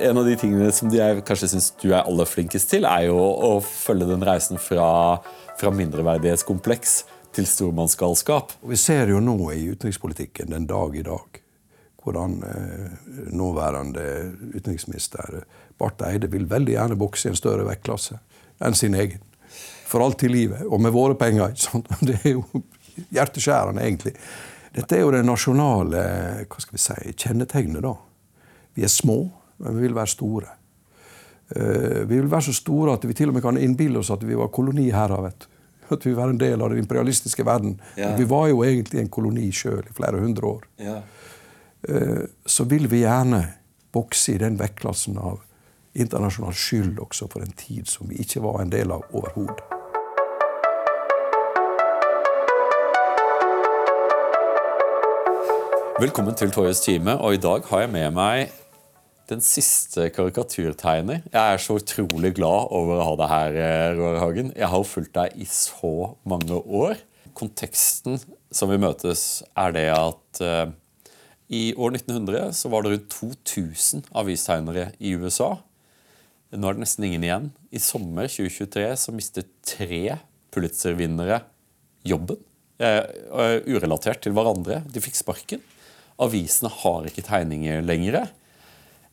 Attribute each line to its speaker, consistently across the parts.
Speaker 1: En av de tingene som jeg kanskje syns du er aller flinkest til, er jo å følge den reisen fra, fra mindreverdighetskompleks til stormannsgalskap.
Speaker 2: Vi ser jo nå i utenrikspolitikken den dag i dag hvordan eh, nåværende utenriksminister Barth Eide vil veldig gjerne bokse i en større vektklasse enn sin egen. For alt i livet. Og med våre penger. Det er jo hjerteskjærende, egentlig. Dette er jo det nasjonale hva skal vi si, kjennetegnet. da. Vi er små, men vi vil være store. Eh, vi vil være så store at vi til og med kan innbille oss at vi var koloniherrer. vet du. At vi var en del av den imperialistiske verden.
Speaker 1: Ja.
Speaker 2: Vi var jo egentlig en koloni sjøl i flere hundre år.
Speaker 1: Ja.
Speaker 2: Eh, Så vil vi gjerne bokse i den vektklassen av internasjonal skyld også for en tid som vi ikke var en del av overhodet.
Speaker 1: Velkommen til Torjes time, og i dag har jeg med meg den siste karikaturtegner. Jeg er så utrolig glad over å ha deg her, eh, Roar Hagen. Jeg har jo fulgt deg i så mange år. Konteksten som vi møtes, er det at uh, i år 1900 så var det rundt 2000 avistegnere i USA. Nå er det nesten ingen igjen. I sommer 2023 så mistet tre Pulitzer-vinnere jobben. Eh, urelatert til hverandre. De fikk sparken. Avisene har ikke tegninger lenger.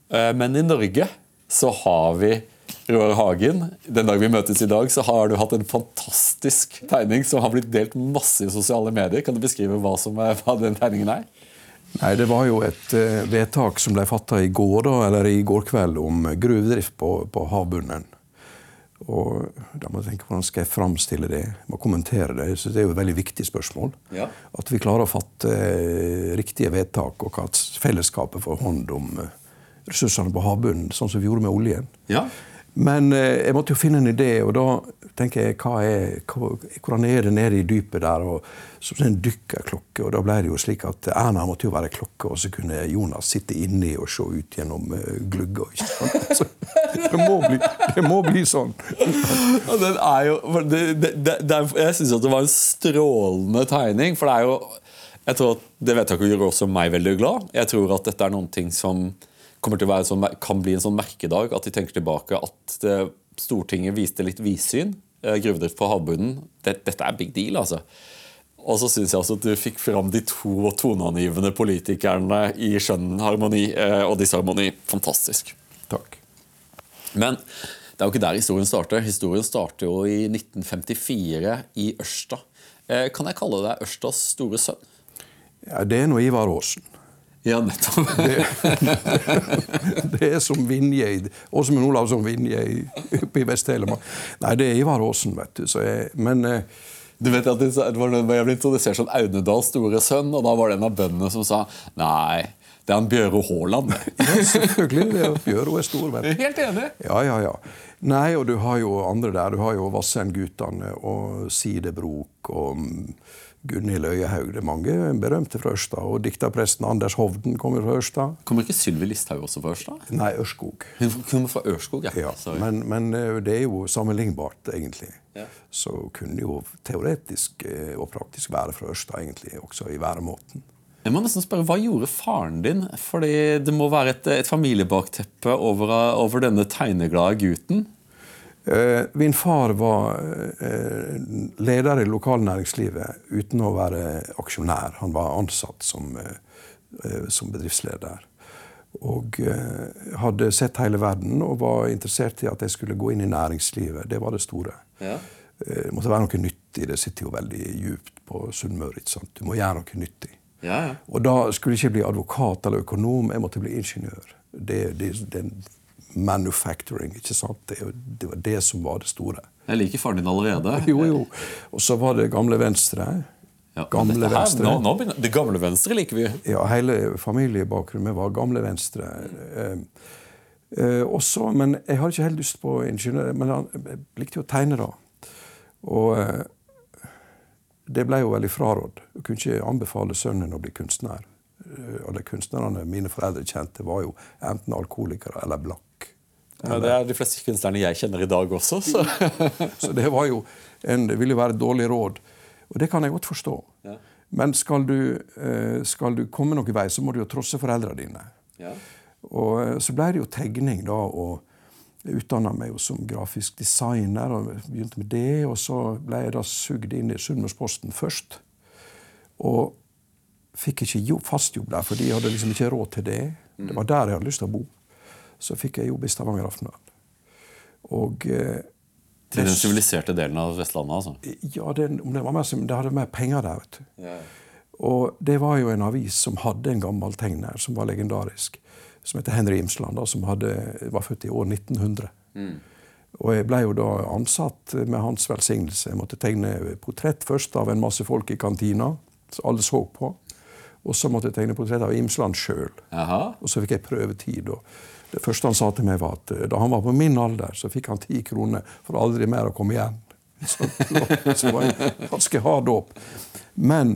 Speaker 1: Eh, Men i Norge så har vi Roar Hagen. Den dag vi møtes i dag, så har du hatt en fantastisk tegning som har blitt delt masse i sosiale medier. Kan du beskrive hva, som er, hva den tegningen er?
Speaker 2: Nei, Det var jo et eh, vedtak som ble fatta i går da, eller i går kveld om gruvedrift på, på havbunnen. Og da må jeg tenke Hvordan skal jeg framstille det? Jeg må kommentere det. Synes Det er jo et veldig viktig spørsmål.
Speaker 1: Ja.
Speaker 2: At vi klarer å fatte eh, riktige vedtak, og at fellesskapet får hånd om eh, ressursene på havbunnen, sånn som vi gjorde med oljen.
Speaker 1: Ja.
Speaker 2: Men eh, jeg måtte jo finne en idé, og da tenker jeg hva er, hva, hvordan er det nede i dypet der? og Som en dykkerklokke. Og da ble det jo slik at Erna måtte jo være klokke, og så kunne Jonas sitte inni og se ut gjennom uh, glugga. Altså, det, må bli, det må bli sånn.
Speaker 1: Ja, den er jo det, det, Jeg syns det var en strålende tegning. For det er jo Jeg tror at det vedtaket gjør også meg veldig glad. Jeg tror at dette er noen ting som kommer til å være sånn, kan bli en sånn merkedag. At de tenker tilbake at Stortinget viste litt vidsyn. Eh, gruvedrift på havbunnen. Det, dette er big deal, altså. Og så syns jeg også at du fikk fram de to toneangivende politikerne i skjønn harmoni eh, og disharmoni. Fantastisk.
Speaker 2: Takk.
Speaker 1: Men det er jo ikke der historien starter. Historien starter jo i 1954 i Ørsta. Eh, Kan jeg kalle deg Ørstas store sønn?
Speaker 2: Ja, det er nå Ivar Aasen.
Speaker 1: Ja, nettopp.
Speaker 2: Det er som Vinje i Åsmund Olavsson Vinje i- oppe i Vest-Telemark. Nei, det er Ivar Aasen, vet du. Så jeg, men eh,
Speaker 1: Du vet at det Jeg ble introdusert som Audnedals store sønn, og da var det en av bøndene som sa Nei, det er han Bjøro Haaland.
Speaker 2: ja, selvfølgelig. det er Bjøro er stor, vet du.
Speaker 1: Helt enig.
Speaker 2: Ja, ja, ja. Nei, og du har jo andre der. Du har jo Vassendgutane og Sidebrok og mm, Gunhild Øyehaug. Det er mange berømte fra Ørsta. Og dikterpresten Anders Hovden kommer fra Ørsta.
Speaker 1: Kommer ikke Sylvi Listhaug også fra Ørsta?
Speaker 2: Nei, Ørskog.
Speaker 1: Hun kommer fra Ørskog, ja.
Speaker 2: Ja, men, men eh, det er jo sammenlignbart, egentlig.
Speaker 1: Ja.
Speaker 2: Så kunne jo teoretisk eh, og praktisk være fra Ørsta, egentlig, også i væremåten.
Speaker 1: Jeg må nesten spørre, Hva gjorde faren din? Fordi det må være et, et familiebakteppe over, over denne tegneglade gutten.
Speaker 2: Eh, min far var eh, leder i lokalnæringslivet uten å være aksjonær. Han var ansatt som, eh, som bedriftsleder. Og hadde sett hele verden og var interessert i at jeg skulle gå inn i næringslivet. Det var det store.
Speaker 1: Ja.
Speaker 2: Det måtte være noe nyttig. Det sitter jo veldig djupt på Sunnmøre. Du må gjøre noe nyttig.
Speaker 1: Ja, ja.
Speaker 2: Og da skulle jeg ikke bli advokat eller økonom, jeg måtte bli ingeniør. Det, det, det manufacturing, ikke sant? Det, det var det som var det store.
Speaker 1: Jeg liker faren din allerede.
Speaker 2: Jo, jo. Og så var det gamle Venstre.
Speaker 1: Ja,
Speaker 2: Gamle
Speaker 1: her,
Speaker 2: Venstre.
Speaker 1: Nå, nå begynner, det gamle Venstre liker vi.
Speaker 2: Ja, hele familiebakgrunnen var gamle Venstre. Eh, eh, også, men jeg hadde ikke helt lyst på ingeniør. Men jeg likte jo å tegne, da. Og eh, det ble jo veldig frarådd. Jeg kunne ikke anbefale sønnen å bli kunstner. Eh, Alle kunstnerne mine foreldre kjente, var jo enten alkoholikere eller blakk.
Speaker 1: Ja, det er de fleste kunstnerne jeg kjenner i dag også. Så.
Speaker 2: Så det, var jo en, det ville jo være et dårlig råd. Og det kan jeg godt forstå.
Speaker 1: Ja.
Speaker 2: Men skal du, eh, skal du komme noen vei, så må du jo trosse foreldrene dine.
Speaker 1: Ja.
Speaker 2: Og eh, så ble det jo tegning, da. og jeg utdanna meg jo som grafisk designer og begynte med det. Og så ble jeg da sugd inn i Sunnmørsposten først. Og fikk ikke fast jobb der, for de hadde liksom ikke råd til det. Det var der jeg hadde lyst til å bo. Så fikk jeg jobb i Stavanger Aftenblad. Og eh,
Speaker 1: Til den siviliserte delen av Vestlandet, altså?
Speaker 2: Ja, det, det, var mer, det hadde mer penger der, vet du. Og det var jo en avis som hadde en gammel tegner som var legendarisk. Som heter Henry Imsland, da, som hadde, var født i år 1900. Og jeg ble jo da ansatt med hans velsignelse. Jeg måtte tegne portrett først av en masse folk i kantina, som alle så på. Og så måtte jeg tegne portrett av Imsland sjøl. Og så fikk jeg prøvetid. Og det første han sa til meg, var at eh, da han var på min alder, så fikk han ti kroner for aldri mer å komme igjen. Så det var, det en ganske hard dåp. Men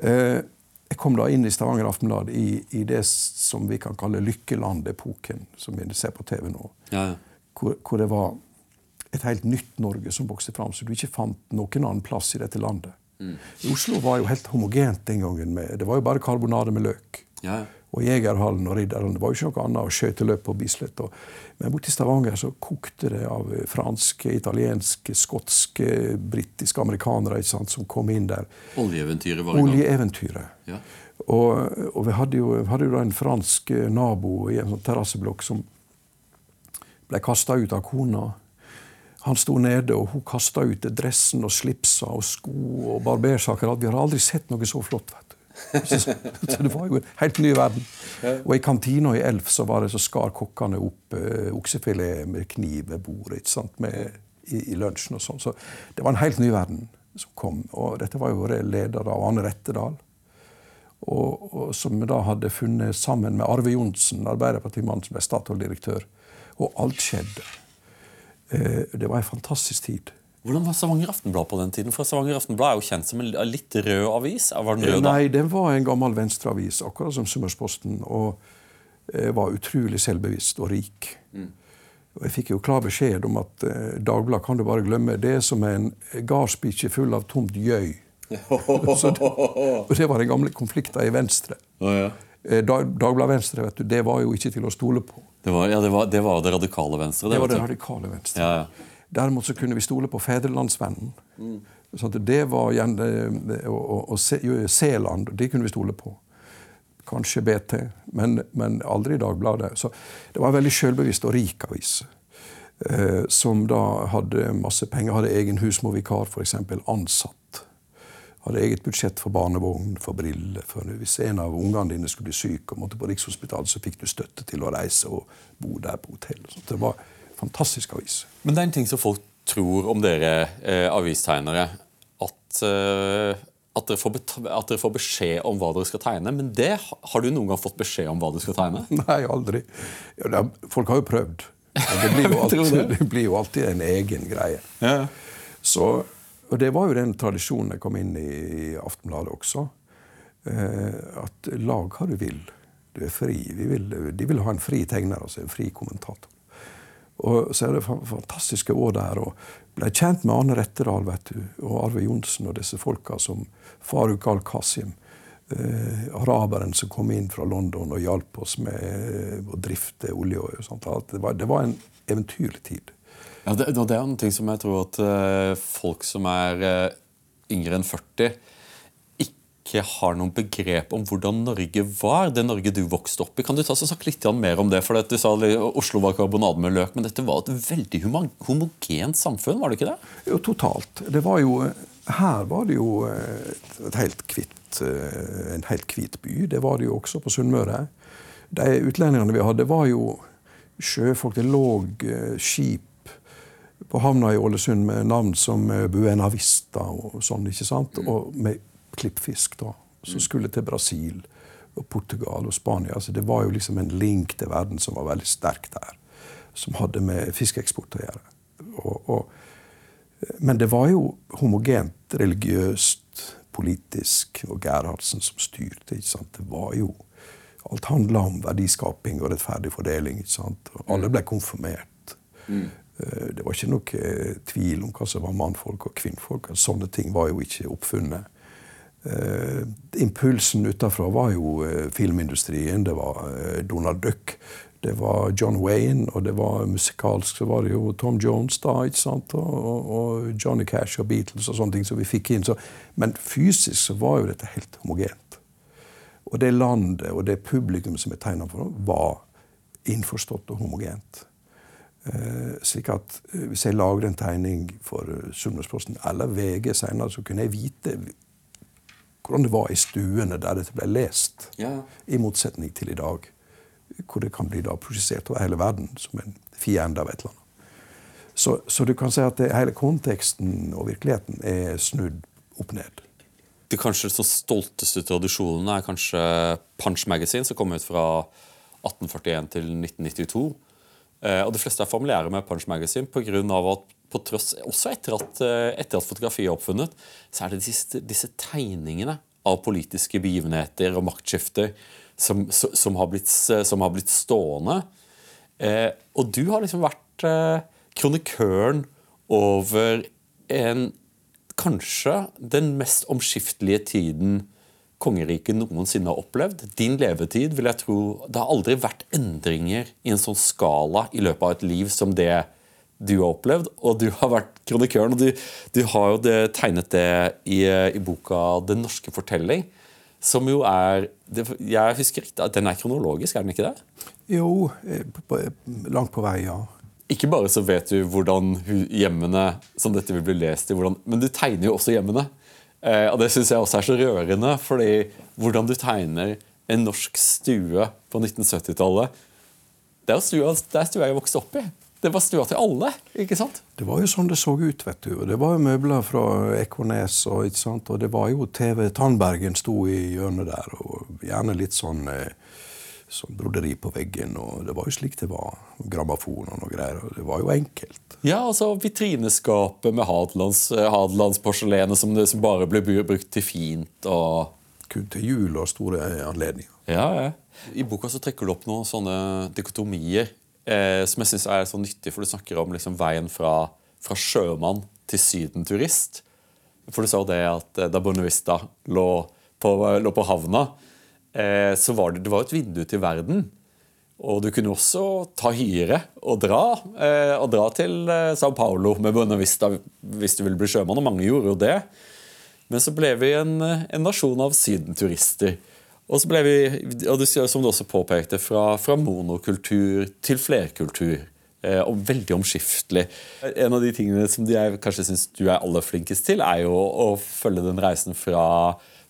Speaker 2: eh, jeg kom da inn i Stavanger Aftenblad i, i det som vi kan kalle Lykkeland-epoken, som vi ser på TV nå.
Speaker 1: Ja, ja.
Speaker 2: Hvor, hvor det var et helt nytt Norge som vokste fram, så du ikke fant noen annen plass i dette landet. Oslo var jo helt homogent den gangen. Med, det var jo bare karbonade med løk.
Speaker 1: Ja, ja.
Speaker 2: Og Jegerhallen og Ridderen. Det var jo ikke noe annet å skøyteløp på Bislett. Men borti i Stavanger så kokte det av eh, franske, italienske, skotske, britiske amerikanere ikke sant, som kom inn der.
Speaker 1: Oljeeventyret var i gang.
Speaker 2: Oljeeventyret.
Speaker 1: Ja.
Speaker 2: Og, og vi hadde jo, hadde jo en fransk eh, nabo i en sånn terrasseblokk som ble kasta ut av kona. Han sto nede, og hun kasta ut dressen og slipsa og sko og barbersaker. Vi har aldri sett noe så flott. vet du. Så, så det var jo en helt ny verden. Og i kantina i Elf så var det så skar kokkene opp uh, oksefilet med kniv ved bordet i, i lunsjen og sånn. Så det var en helt ny verden som kom. Og dette var jo leder av Arne Rettedal. Og, og som da hadde funnet sammen med Arve Johnsen, Arbeiderpartimannen som ble Statoil-direktør. Og alt skjedde. Eh, det var en fantastisk tid.
Speaker 1: Hvordan var Stavanger Aftenblad på den tiden? For Stavanger Aftenblad er jo kjent som en litt rød avis. Var den rød da?
Speaker 2: Nei, den var en gammel venstreavis, akkurat som Summersposten. Og eh, var utrolig selvbevisst og rik. Og jeg fikk jo klar beskjed om at eh, Dagbladet kan du bare glemme. Det er som en gardsbikkje full av tomt gjøy. Og det var den gamle konflikten i Venstre.
Speaker 1: Å, ja.
Speaker 2: Eh, Dag, Dagbladet Venstre vet du, det var jo ikke til å stole på.
Speaker 1: Det var, ja, det var, det var det radikale venstre.
Speaker 2: Det var det radikale Venstre.
Speaker 1: Ja, ja.
Speaker 2: Derimot så kunne vi stole på Fedrelandsvennen. Så at det var igjen, og, Seland, det kunne vi stole på. Kanskje BT, men, men aldri Dagbladet. Så det var en veldig selvbevisst og rik avis. Eh, som da hadde masse penger. Hadde egen husmorvikar, f.eks. Ansatt. Hadde eget budsjett for barnevogn, for briller. For hvis en av ungene dine skulle bli syk og måtte på Rikshospitalet, så fikk du støtte til å reise og bo der på hotell. Det var fantastisk avis.
Speaker 1: Men det er en ting som folk tror om dere eh, avistegnere. At, eh, at, dere får at dere får beskjed om hva dere skal tegne. Men det har du noen gang fått beskjed om hva du skal tegne?
Speaker 2: Nei, aldri. Ja, folk har jo prøvd. Men det blir jo, alltid,
Speaker 1: det.
Speaker 2: blir jo alltid en egen greie. Så, og det var jo den tradisjonen jeg kom inn i i Aftenbladet også. Eh, at lag hva du vil. Du er fri. Vi vil, de vil ha en fri tegner, altså en fri kommentator. Og så er det fantastiske år der. og Ble kjent med Arne Rettedal og Arve Johnsen og disse folka som Faruk al-Qasim. Eh, araberen som kom inn fra London og hjalp oss med eh, å drifte olje. og sånt. Det var, det var en eventyrlig tid.
Speaker 1: Ja, det, det er en ting som jeg tror at eh, folk som er eh, yngre enn 40, ikke har noen begrep om hvordan Norge var, det Norge du vokste opp i. Kan du ta så snakke litt mer om det? For du sa Oslo var karbonade med løk, men dette var et veldig homogent samfunn, var det ikke det?
Speaker 2: Jo, totalt. Det var jo, her var det jo eh, et helt kvitt, eh, en helt hvit by. Det var det jo også på Sunnmøre. De utlendingene vi hadde, var jo sjøfolk. Det lå eh, skip på havna i Ålesund med navn som Buena Vista og sånn, ikke sant? Og med klippfisk, da. Som skulle til Brasil og Portugal og Spania. Så det var jo liksom en link til verden som var veldig sterk der. Som hadde med fiskeeksport å gjøre. Og, og men det var jo homogent, religiøst, politisk, og Gerhardsen som styrte. ikke sant? Det var jo Alt handla om verdiskaping og rettferdig fordeling. ikke sant? Og alle ble konfirmert. Mm. Det var ikke noe eh, tvil om hva som var mannfolk og kvinnfolk. Sånne ting var jo ikke oppfunnet. Eh, impulsen utenfra var jo eh, filmindustrien. Det var eh, Donald Duck. det var John Wayne, og det var musikalsk så var det jo Tom Jones da, ikke sant? Og, og, Johnny Cash og Beatles og sånne ting som vi fikk inn. Så, men fysisk så var jo dette helt homogent. Og det landet og det publikum som er tegna for, var innforstått og homogent. Slik at Hvis jeg lager en tegning for Sunnmørsposten eller VG senere, så kunne jeg vite hvordan det var i stuene der dette ble lest. Ja. I motsetning til i dag, hvor det kan bli da prosjisert over hele verden som en fiende av et eller annet. Så, så du kan si at det, hele konteksten og virkeligheten er snudd opp ned.
Speaker 1: Det kanskje så stolteste tradisjonene er kanskje Punch Magazine, som kom ut fra 1841 til 1992. Eh, og De fleste er familiære med Punch Magazine pga. at på tross, også etter at, eh, etter at fotografiet er oppfunnet, så er det disse, disse tegningene av politiske begivenheter og maktskifter som, som, har, blitt, som har, blitt, stående. Eh, og du har liksom vært eh, kronikøren over en Kanskje den mest omskiftelige tiden kongeriket noensinne har opplevd. Din levetid vil jeg tro Det har aldri vært endringer i en sånn skala i løpet av et liv som det du har opplevd, og du har vært kronikøren. og Du, du har jo det, tegnet det i, i, boka 'Den norske fortelling', som jo er det, Jeg husker riktig at den er kronologisk, er den ikke det?
Speaker 2: Jo, eh, langt på vei, ja.
Speaker 1: Ikke bare så vet du hvordan hjemmene som dette vil bli lest i, hvordan, men du tegner jo også hjemmene. Eh, og det syns jeg også er så rørende, fordi hvordan du tegner en norsk stue på 1970-tallet Det er stua, det er stua jeg vokste opp i. Det var stua til alle. ikke sant?
Speaker 2: Det var jo sånn det så ut. vet du. Det var jo møbler fra Ekornes, og, ikke sant? og det var jo TV Tandbergen sto i hjørnet der. og Gjerne litt sånn sånn broderi på veggen. og Det var jo slik det var. Grammofon og noe greier. og Det var jo enkelt.
Speaker 1: Ja, altså vitrineskapet med Hadelands, eh, Hadelandsporselenet som, som bare ble brukt til fint. og...
Speaker 2: Kun til jul og store anledninger.
Speaker 1: Ja, ja. I boka så trekker du opp noen sånne dikotomier eh, som jeg syns er så nyttig, for du snakker om liksom, veien fra, fra, sjømann til sydenturist. For du sa jo det at eh, da Bonavista lå på, lå på havna, eh, så var det, det var et vindu til verden. Og du kunne også ta hyre og dra, og dra til Sao Paulo med Bonavista hvis du ville bli sjømann, og mange gjorde jo det. Men så ble vi en, en nasjon av sydenturister. Og så ble vi, og det, som du også påpekte, fra, fra monokultur til flerkultur. Eh, og veldig omskiftelig. En av de tingene som jeg kanskje syns du er aller flinkest til, er jo å følge den reisen fra,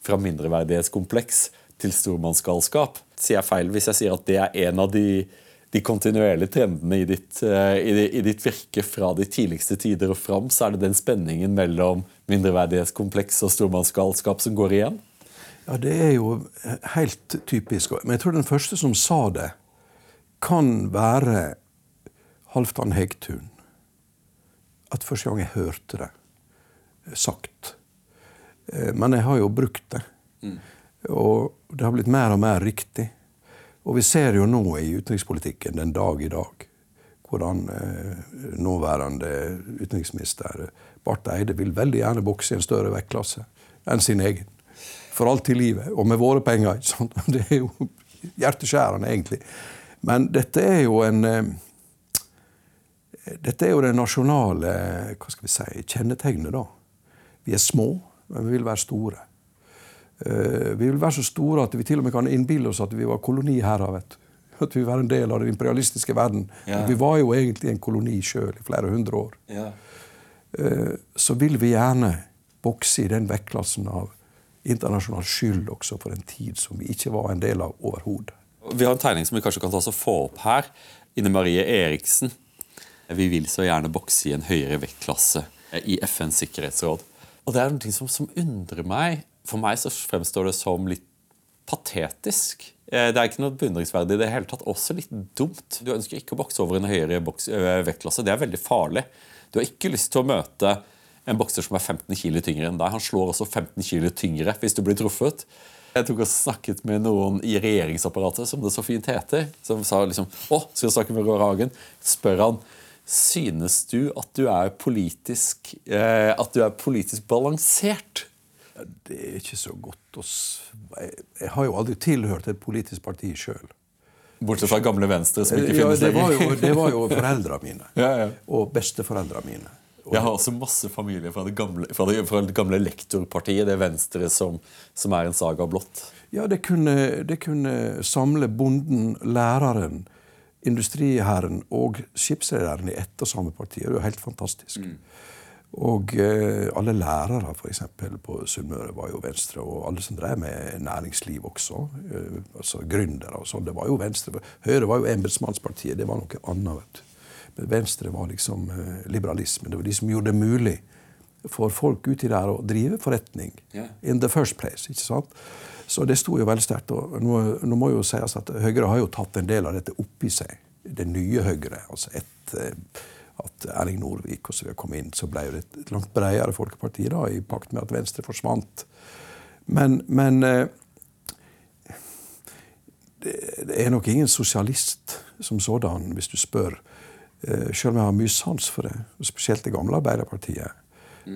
Speaker 1: fra mindreverdighetskompleks til stormannsgalskap. Sier jeg feil hvis jeg sier at det er en av de, de kontinuerlige trendene i ditt, eh, i, i ditt, virke fra de tidligste tider og fram? Så er det den spenningen mellom mindreverdighetskompleks og stormannsgalskap som går igjen?
Speaker 2: Ja, Det er jo helt typisk. Men jeg tror den første som sa det, kan være Halvdan Hegtun. At første gang jeg hørte det sagt. Eh, men jeg har jo brukt det. Mm. Og det har blitt mer og mer riktig. Og vi ser jo nå i utenrikspolitikken den dag i dag hvordan eh, nåværende utenriksminister Barth Eide vil veldig gjerne bokse i en større vektklasse enn sin egen for alltid i livet, og med våre penger. Det er jo hjerteskjærende, egentlig. Men dette er jo en eh, Dette er jo det nasjonale hva skal vi si, kjennetegnet. da. Vi er små, men vi vil være store. Eh, vi vil være så store at vi til og med kan innbille oss at vi var koloniherrer. vet du. At vi var en del av den imperialistiske verden. Ja. Vi var jo egentlig en koloni sjøl i flere hundre år. Ja. Eh, så vil vi gjerne bokse i den vektklassen av internasjonal skyld også for en tid som vi ikke var en del av overhodet.
Speaker 1: Vi har en tegning som vi kanskje kan ta oss og få opp her. Ine Marie Eriksen. Vi vil så gjerne bokse i en høyere vektklasse i FNs sikkerhetsråd. Og det er noe som, som undrer meg. For meg så fremstår det som litt patetisk. Eh, det er ikke noe beundringsverdig det er hele tatt. Også litt dumt. Du ønsker ikke å bokse over en høyere vektklasse. Det er veldig farlig. Du har ikke lyst til å møte en bokser som er 15 kg tyngre enn deg. Han slår også 15 kg tyngre hvis du blir truffet. Jeg tok og snakket med noen i regjeringsapparatet, som det så fint heter, som sa liksom Å, skal du snakke med Roar Hagen? Spør han Synes du at du er politisk, eh, at du er politisk balansert?
Speaker 2: Det er ikke så godt å jeg, jeg har jo aldri tilhørt et politisk parti sjøl.
Speaker 1: Bortsett fra gamle Venstre, som ikke
Speaker 2: Ja,
Speaker 1: finnes
Speaker 2: det var
Speaker 1: lenger.
Speaker 2: jo, det var jo foreldra mine.
Speaker 1: Ja, ja.
Speaker 2: Og besteforeldra mine.
Speaker 1: Jeg har også masse familie fra det gamle, fra det, fra det gamle lektorpartiet, det Venstre som, som er en saga blått.
Speaker 2: ja, det kunne, det kunne samle bonden, læreren, industriherren og skipsrederen i ett og samme parti. Det er jo helt fantastisk. Og eh, alle lærere for eksempel, på Sunnmøre var jo Venstre, og alle som drev med næringsliv også. Eh, altså Gründere og sånn. Det var jo Venstre. Høyre var jo embetsmannspartiet, det var noe annet. vet du. Men Venstre var liksom liberalismen. liberalisme. Det var de som gjorde det mulig for folk uti der å drive forretning.
Speaker 1: Yeah.
Speaker 2: In the first place. ikke sant? Så det sto jo veldig sterkt. og Nå, nå må jo sies at Høyre har jo tatt en del av dette oppi seg. Det nye Høyre. altså etter at Erling Norvik og så videre kom inn, så ble det et langt bredere folkeparti da, i pakt med at Venstre forsvant. Men, men eh, det, det er nok ingen sosialist som sådan, hvis du spør. Eh, Selv om jeg har mye sans for det, spesielt det gamle Arbeiderpartiet.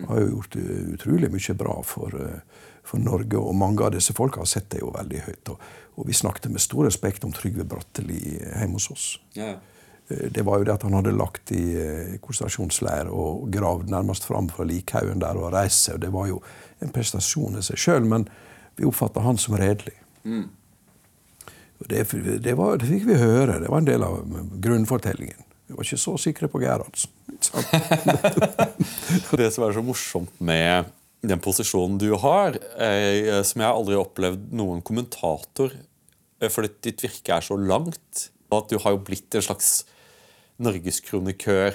Speaker 2: Har jo gjort eh, utrolig mye bra for, eh, for Norge, og mange av disse folka har sett det jo veldig høyt. Og, og vi snakket med stor respekt om Trygve Bratteli hjemme hos oss.
Speaker 1: Ja.
Speaker 2: Det var jo det at han hadde lagt i konsentrasjonsleir og gravd nærmest fram fra likhaugen der og reist seg. og Det var jo en prestasjon i seg sjøl, men vi oppfatta han som redelig. Mm. Det, det, var, det fikk vi høre. Det var en del av grunnfortellingen. Vi var ikke så sikre på Gerhardsen.
Speaker 1: Det som er så morsomt med den posisjonen du har, er, som jeg aldri har opplevd noen kommentator eh, fordi ditt virke er så langt, at du har jo blitt en slags norgeskronikør.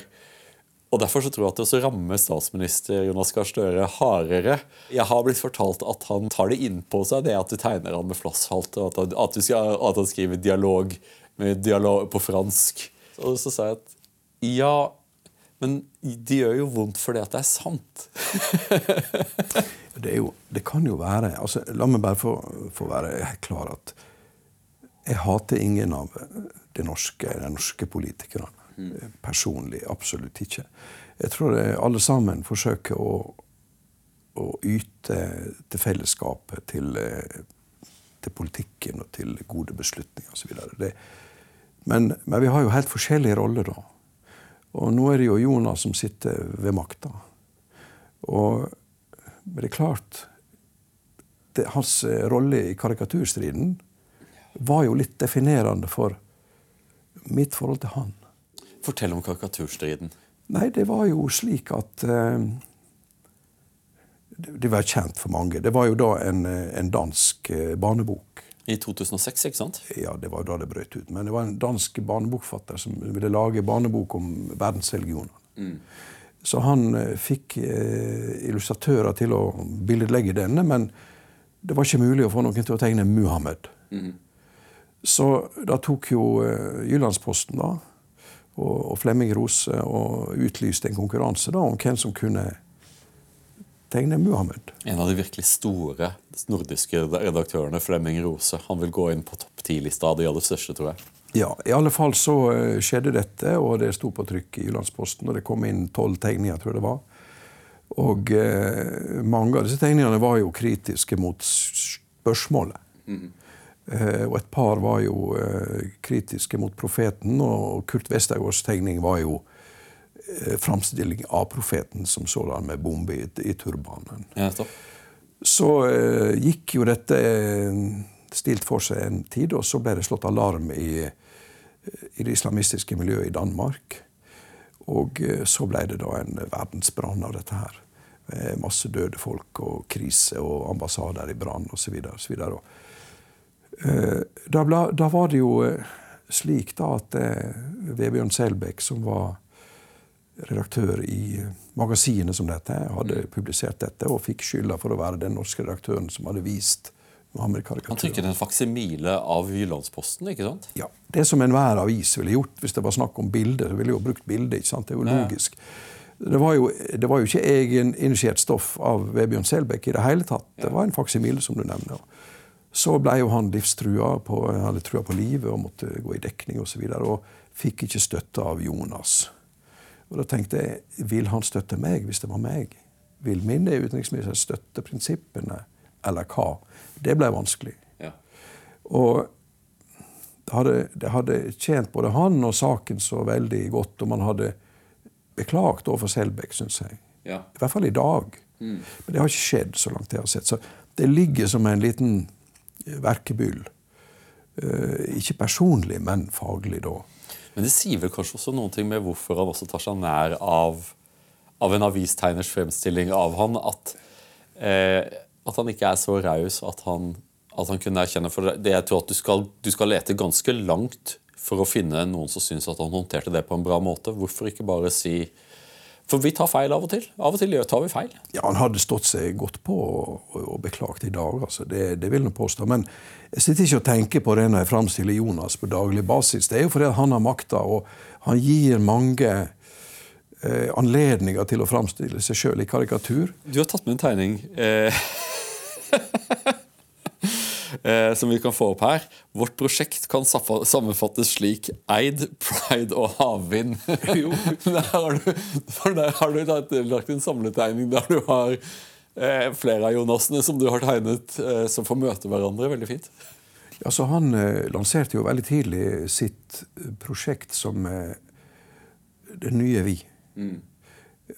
Speaker 1: Og Derfor så tror jeg at det også rammer statsminister Jonas Gahr Støre hardere. Jeg har blitt fortalt at han tar det innpå seg, det at du tegner han med flosshalte, og at, han- at, skal, at han skriver dialog, dialog på fransk. Og så sa jeg at ja, men det gjør jo vondt fordi at det er sant.
Speaker 2: Det, er jo, det kan jo være altså, La meg bare få, få være helt klar at jeg hater ingen av de norske, de norske politikerne. Personlig. Absolutt ikke. Jeg tror alle sammen forsøker å, å yte til fellesskapet, til, eh, til politikken og til gode beslutninger osv. Men, men vi har jo helt forskjellige roller, da. Og nå er det jo Jonas som sitter ved makta. Og det er klart det, Hans eh, rolle i karikaturstriden var jo litt definerende for mitt forhold til han.
Speaker 1: Fortell om karikaturstriden.
Speaker 2: Nei, det var jo slik at eh, det, det var kjent for mange. Det var jo da en, eh, en dansk eh, barnebok.
Speaker 1: I 2006, ikke sant?
Speaker 2: Ja, det var jo da det brøt ut. Men det var en dansk barnebokfatter som ville lage barnebok om verdensreligionene. Så han eh, fikk eh, illustratører til å billedlegge denne, men det var ikke mulig å få noen til å tegne Muhammed. Så da tok jo eh, Jyllandsposten da, og, og Flemming Rose og utlyste en konkurranse da, om hvem som kunne tegne Muhammed.
Speaker 1: En av de virkelig store nordiske redaktørene, Flemming Rose, han vil gå inn på topp ti-lista av de aller største, tror jeg.
Speaker 2: Ja, i alle fall så eh, skjedde dette, og det sto på trykk i Jyllandsposten, og det kom inn tolv tegninger, tror jeg det var. Og eh, mange av disse tegningene var jo kritiske mot spørsmålet. Eh, og et par var jo eh, kritiske mot profeten, og Kurt Westergaards tegning var jo framstilling av profeten som sådan med bombe i, i turbanen.
Speaker 1: Ja.
Speaker 2: Så eh, gikk jo dette eh, stilt for seg en tid, og så ble det slått alarm i, i det islamistiske miljøet i Danmark. Og eh, så ble det da en verdensbrann av dette her. Med masse døde folk og krise og ambassader i brann osv. Eh, Da, da var det jo eh, slik da at eh, Vebjørn Selbekk, som var redaktør i eh, magasinet som dette, hadde publisert dette og fikk skylda for å være den norske redaktøren som hadde vist
Speaker 1: Han trykket en faksimile av Jyllandsposten, ikke sant?
Speaker 2: Ja, Det som enhver avis ville gjort hvis det var snakk om bilder. ville jo brukt bilde. ikke sant? Det er jo logisk. Det var jo, det var jo ikke egeninitiert stoff av Vebjørn Selbekk i det hele tatt. Det var en faksimile, som du nevner. Så ble jo han livstrua på, han hadde trua på livet og måtte gå i dekning osv. Og, så videre, og fikk ikke støtte av Jonas. Og da tenkte jeg, vil han støtte meg hvis det var meg? Vil min utenriksminister støtte prinsippene, eller hva? Det ble vanskelig.
Speaker 1: Ja.
Speaker 2: Og det hadde, det hadde tjent både han og saken så veldig godt om han hadde beklagt overfor Selbekk, syns jeg.
Speaker 1: Ja.
Speaker 2: I hvert fall i dag. Men det har ikke skjedd, så langt jeg har sett. Så det ligger som en liten verkebyll. Uh, ikke personlig, men faglig, da.
Speaker 1: Men det sier vel kanskje også noen ting med hvorfor han også tar seg nær av, av en avistegners fremstilling av han, at, eh, at han ikke er så raus at at han kunne erkjenne For det, jeg tror at du skal, du skal lete ganske langt for å finne noen som syns at han håndterte det på en bra måte. Hvorfor ikke bare si For vi tar feil av og til. Av og til tar vi feil.
Speaker 2: Ja, Han hadde stått seg godt på og, og beklagt i dag, altså. det, det vil jeg påstå. Men jeg sitter ikke og tenker på det når jeg framstiller Jonas på daglig basis. Det er jo fordi han har makta, og han gir mange eh, anledninger til å framstille seg sjøl i karikatur.
Speaker 1: Du har tatt med en tegning eh, eh, som vi kan få opp her. Vårt prosjekt kan sammenfattes slik Eid, pride og havvind. der har du, for der har du lagt, lagt en samletegning der du har eh, flere av Jonasene som du har tegnet, eh, som får møte hverandre. Veldig fint.
Speaker 2: Altså, Han eh, lanserte jo veldig tidlig sitt eh, prosjekt som eh, Det nye vi.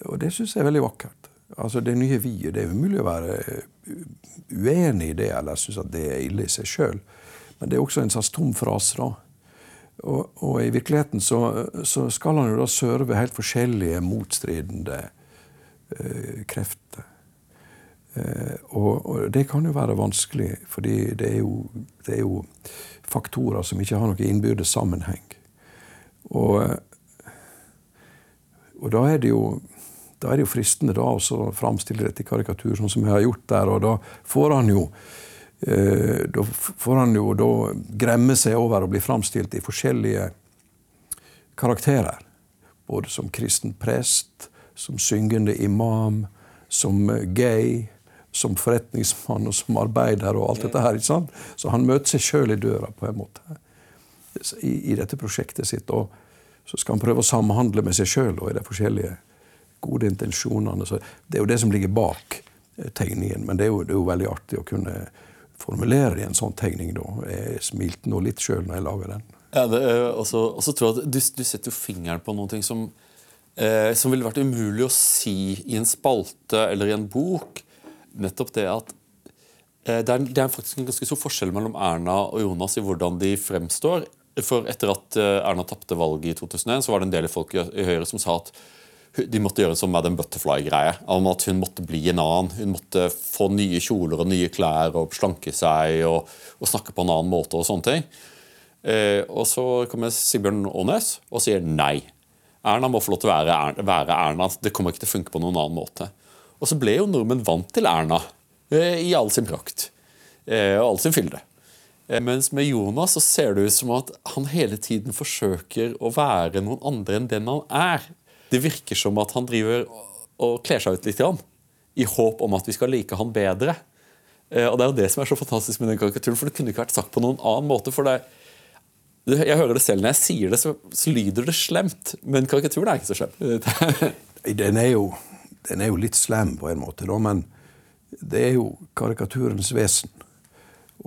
Speaker 2: Og det syns jeg er veldig vakkert. Altså Det nye vi, det er umulig å være eh, uenig i det eller synes at det er ille i seg sjøl. Men det er også en slags tom frase. da. Og, og i virkeligheten så, så skal han jo da serve helt forskjellige motstridende eh, krefter. Eh, og, og det kan jo være vanskelig, fordi det er, jo, det er jo faktorer som ikke har noen innbyrdes sammenheng. Og, og da er det jo da er det jo fristende da å framstille dette i karikatur, sånn som jeg har gjort der. Og da får han jo eh, da får han jo da gremme seg over å bli framstilt i forskjellige karakterer. Både som kristen prest, som syngende imam, som eh, gay, som forretningsmann og som arbeider og alt dette her. ikke sant? Så han møter seg sjøl i døra på en måte i, i dette prosjektet sitt. Og så skal han prøve å samhandle med seg sjøl i de forskjellige gode intensjonene. Så det er jo det som ligger bak eh, tegningen. Men det er jo, det er jo veldig artig å kunne formulere i en sånn tegning. da. Jeg smilte nå litt sjøl når jeg lager den.
Speaker 1: Ja, er også, også tror jeg at du, du setter jo fingeren på noe som, eh, som ville vært umulig å si i en spalte eller i en bok. Nettopp det at eh, det, er, det er faktisk en ganske stor forskjell mellom Erna og Jonas i hvordan de fremstår. For etter at eh, Erna tapte valget i 2001, så var det en del folk i Høyre som sa at de måtte gjøre en sånn Madam Butterfly-greie. Om at hun måtte bli en annen. Hun måtte få nye kjoler og nye klær og slanke seg og, og snakke på en annen måte. og sånne ting. Eh, og så kommer Sigbjørn Aanes og sier nei. Erna må få lov til å være, være Erna. Det kommer ikke til å funke på noen annen måte. Og så ble jo nordmenn vant til Erna eh, i all sin prakt eh, og all sin fylde. Eh, Mens med Jonas så ser det ut som at han hele tiden forsøker å være noen andre enn den han er. Det virker som at han driver og- kler seg ut litt, grann, i håp om at vi skal like han bedre. Eh, Og Det er jo det som er så fantastisk med den karikaturen, for det kunne ikke vært sagt på noen annen måte. for det- jeg hører det selv når jeg sier det, så, så lyder det slemt. Men karikaturen er ikke så slem.
Speaker 2: Den er jo, den er jo litt slem på en måte, da, men det er jo karikaturens vesen.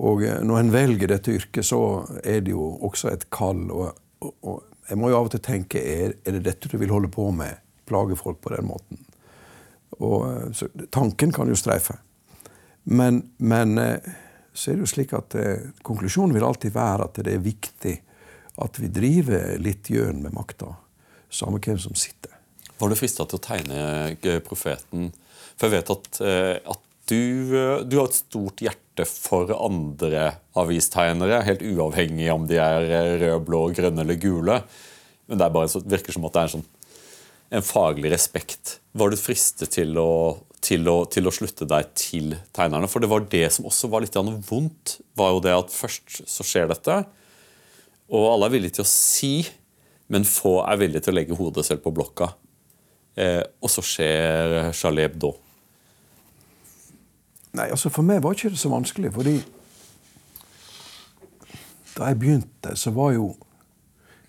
Speaker 2: Og eh, når en velger dette yrket, så er det jo også et kall. Og, og, og jeg må jo av og til tenke er, er det dette du vil holde på med? Plage folk på den måten? Og, eh, så, tanken kan jo streife. Men, men eh, så er det jo slik at eh, konklusjonen vil alltid være at det er viktig at vi driver litt gjøn med makta, samme hvem som sitter.
Speaker 1: Var du frista til å tegne profeten? For jeg vet at, at du, eh, du har et stort hjerte for andre avistegnere, helt uavhengig om de er eh, røde, blå, grønne eller gule. Men det bare virker som at det er en, sånn, en faglig respekt. Var du fristet til å, til, til å slutte deg til tegnerne? For det var det som også var litt vondt. var jo det at Først så skjer dette, og alle er villige til å si, men få er villige til å legge hodet selv på blokka. Eh, og så skjer Charlie Hebdo.
Speaker 2: Nei, altså For meg var ikke det så vanskelig, fordi da jeg begynte, så var jo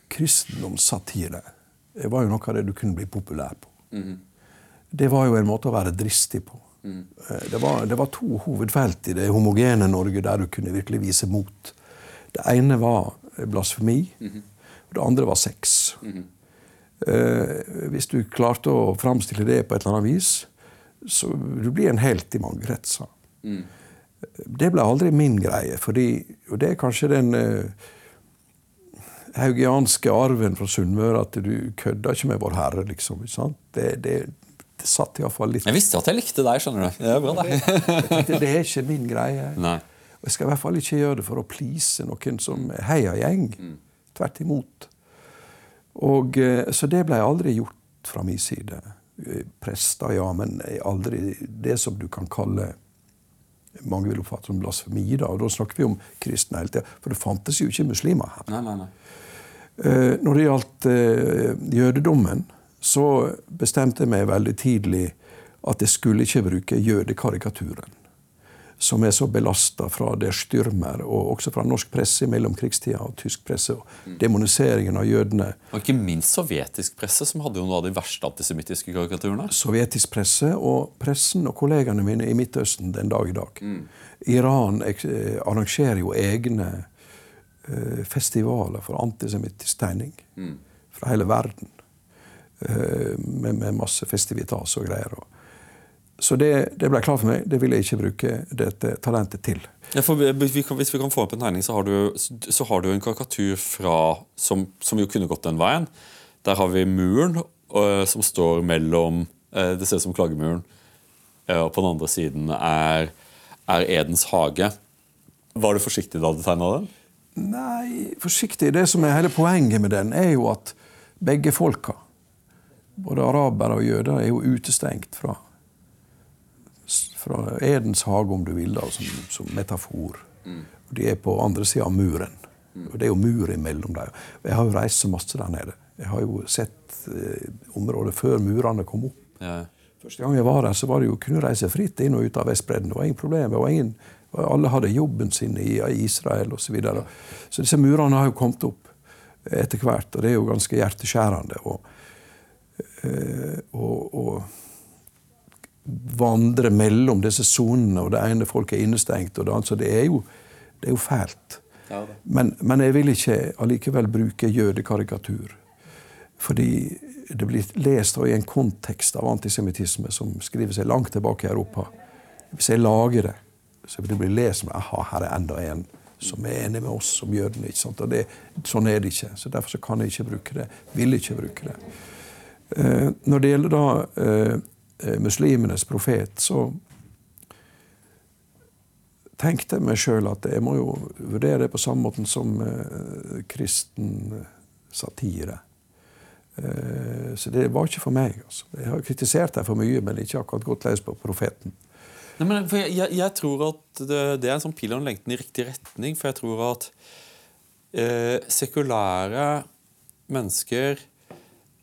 Speaker 2: kristendomssatire det var jo noe av det du kunne bli populær på. Det var jo en måte å være dristig på. Mm. Det, var, det var to hovedfelt i det homogene Norge der du kunne virkelig vise mot. Det ene var blasfemi. Og det andre var sex. Eh, hvis du klarte å framstille det på et eller annet vis, så du blir en helt i mange kretser. Det ble aldri min greie, fordi, og det er kanskje den uh, haugianske arven fra Sunnmøre at du kødder ikke med Vår Herre, liksom. Det, det, det satt iallfall litt
Speaker 1: Jeg visste at jeg likte deg. skjønner du. Det er bra, det.
Speaker 2: Er ikke min greie.
Speaker 1: Nei.
Speaker 2: Jeg skal i hvert fall ikke gjøre det for å please noen som heiagjeng. Mm. Tvert imot. Og, eh, så det ble aldri gjort fra min side. Eh, Prester, ja, men aldri det som du kan kalle mange vil oppfatte som blasfemi. Da og da snakker vi om kristne hele tida. For det fantes jo ikke muslimer her.
Speaker 1: Nei, nei, nei.
Speaker 2: Eh, Når det gjaldt eh, jødedommen, så bestemte jeg meg veldig tidlig at jeg skulle ikke bruke jødekarikaturen. Som er så belasta fra Der styrmer, og også fra norsk presse i mellomkrigstida, og tysk presse, og demoniseringen av jødene.
Speaker 1: Og ikke minst sovjetisk presse, som hadde jo noe av de verste antisemittiske karikaturene.
Speaker 2: Sovjetisk presse og pressen og kollegene mine i Midtøsten den dag i dag. Iran eh, arrangerer jo egne eh, festivaler for antisemittisk tegning fra hele verden. Eh, med, med masse festivitas og greier. Og. Så det, det ble klart for meg. Det vil jeg ikke bruke dette talentet til.
Speaker 1: Ja, vi, Hvis vi kan få opp en tegning, så har du, så har du en karikatur fra, som, som jo kunne gått den veien. Der har vi muren øh, som står mellom øh, Det ser ut som klagemuren. øh, og på den andre siden er, er Edens hage. Var du forsiktig da du tegna den?
Speaker 2: Nei, forsiktig. Det som er hele poenget med den, er jo at begge folka, både arabere og jøder, er jo utestengt fra, fra Edens hage, om du vil, da, som, som metafor. Mm. De er på andre sida av muren. Og det er jo mur imellom dem. Jeg har jo reist så masse der nede. Jeg har jo sett eh, området før murene kom opp.
Speaker 1: Ja.
Speaker 2: Første gang jeg var der, så var det jo kunne reise fritt inn og ut av Vestbredden. Det var ingen problem. Det var ingen, alle hadde jobben sin i Israel osv. Så, videre. så disse murene har jo kommet opp etter hvert, og det er jo ganske hjerteskjærende. Og, eh, og, og vandre mellom disse sonene, og det ene folk er innestengt, og det andre. Så det er jo, det er jo fælt.
Speaker 1: Ja.
Speaker 2: Men, men jeg vil ikke allikevel bruke jødekarikatur. Fordi det blir lest i en kontekst av antisemittisme som skriver seg langt tilbake i Europa. Hvis jeg lager det, så vil det bli lest som aha, her er enda en som er enig med oss som jødene. ikke sant? Og det, sånn er det ikke. Så Derfor så kan jeg ikke bruke det. Vil ikke bruke det. Uh, når det gjelder da eh, muslimenes profet, så tenkte jeg meg sjøl at jeg må jo vurdere det på samme måten som eh, kristen satire. Eh, så det var ikke for meg. Altså. Jeg har kritisert deg for mye, men ikke akkurat gått løs på profeten.
Speaker 1: Nei, men jeg, jeg, jeg tror at det, det er en sånn pil og lengten i riktig retning. For jeg tror at eh, sekulære mennesker eh,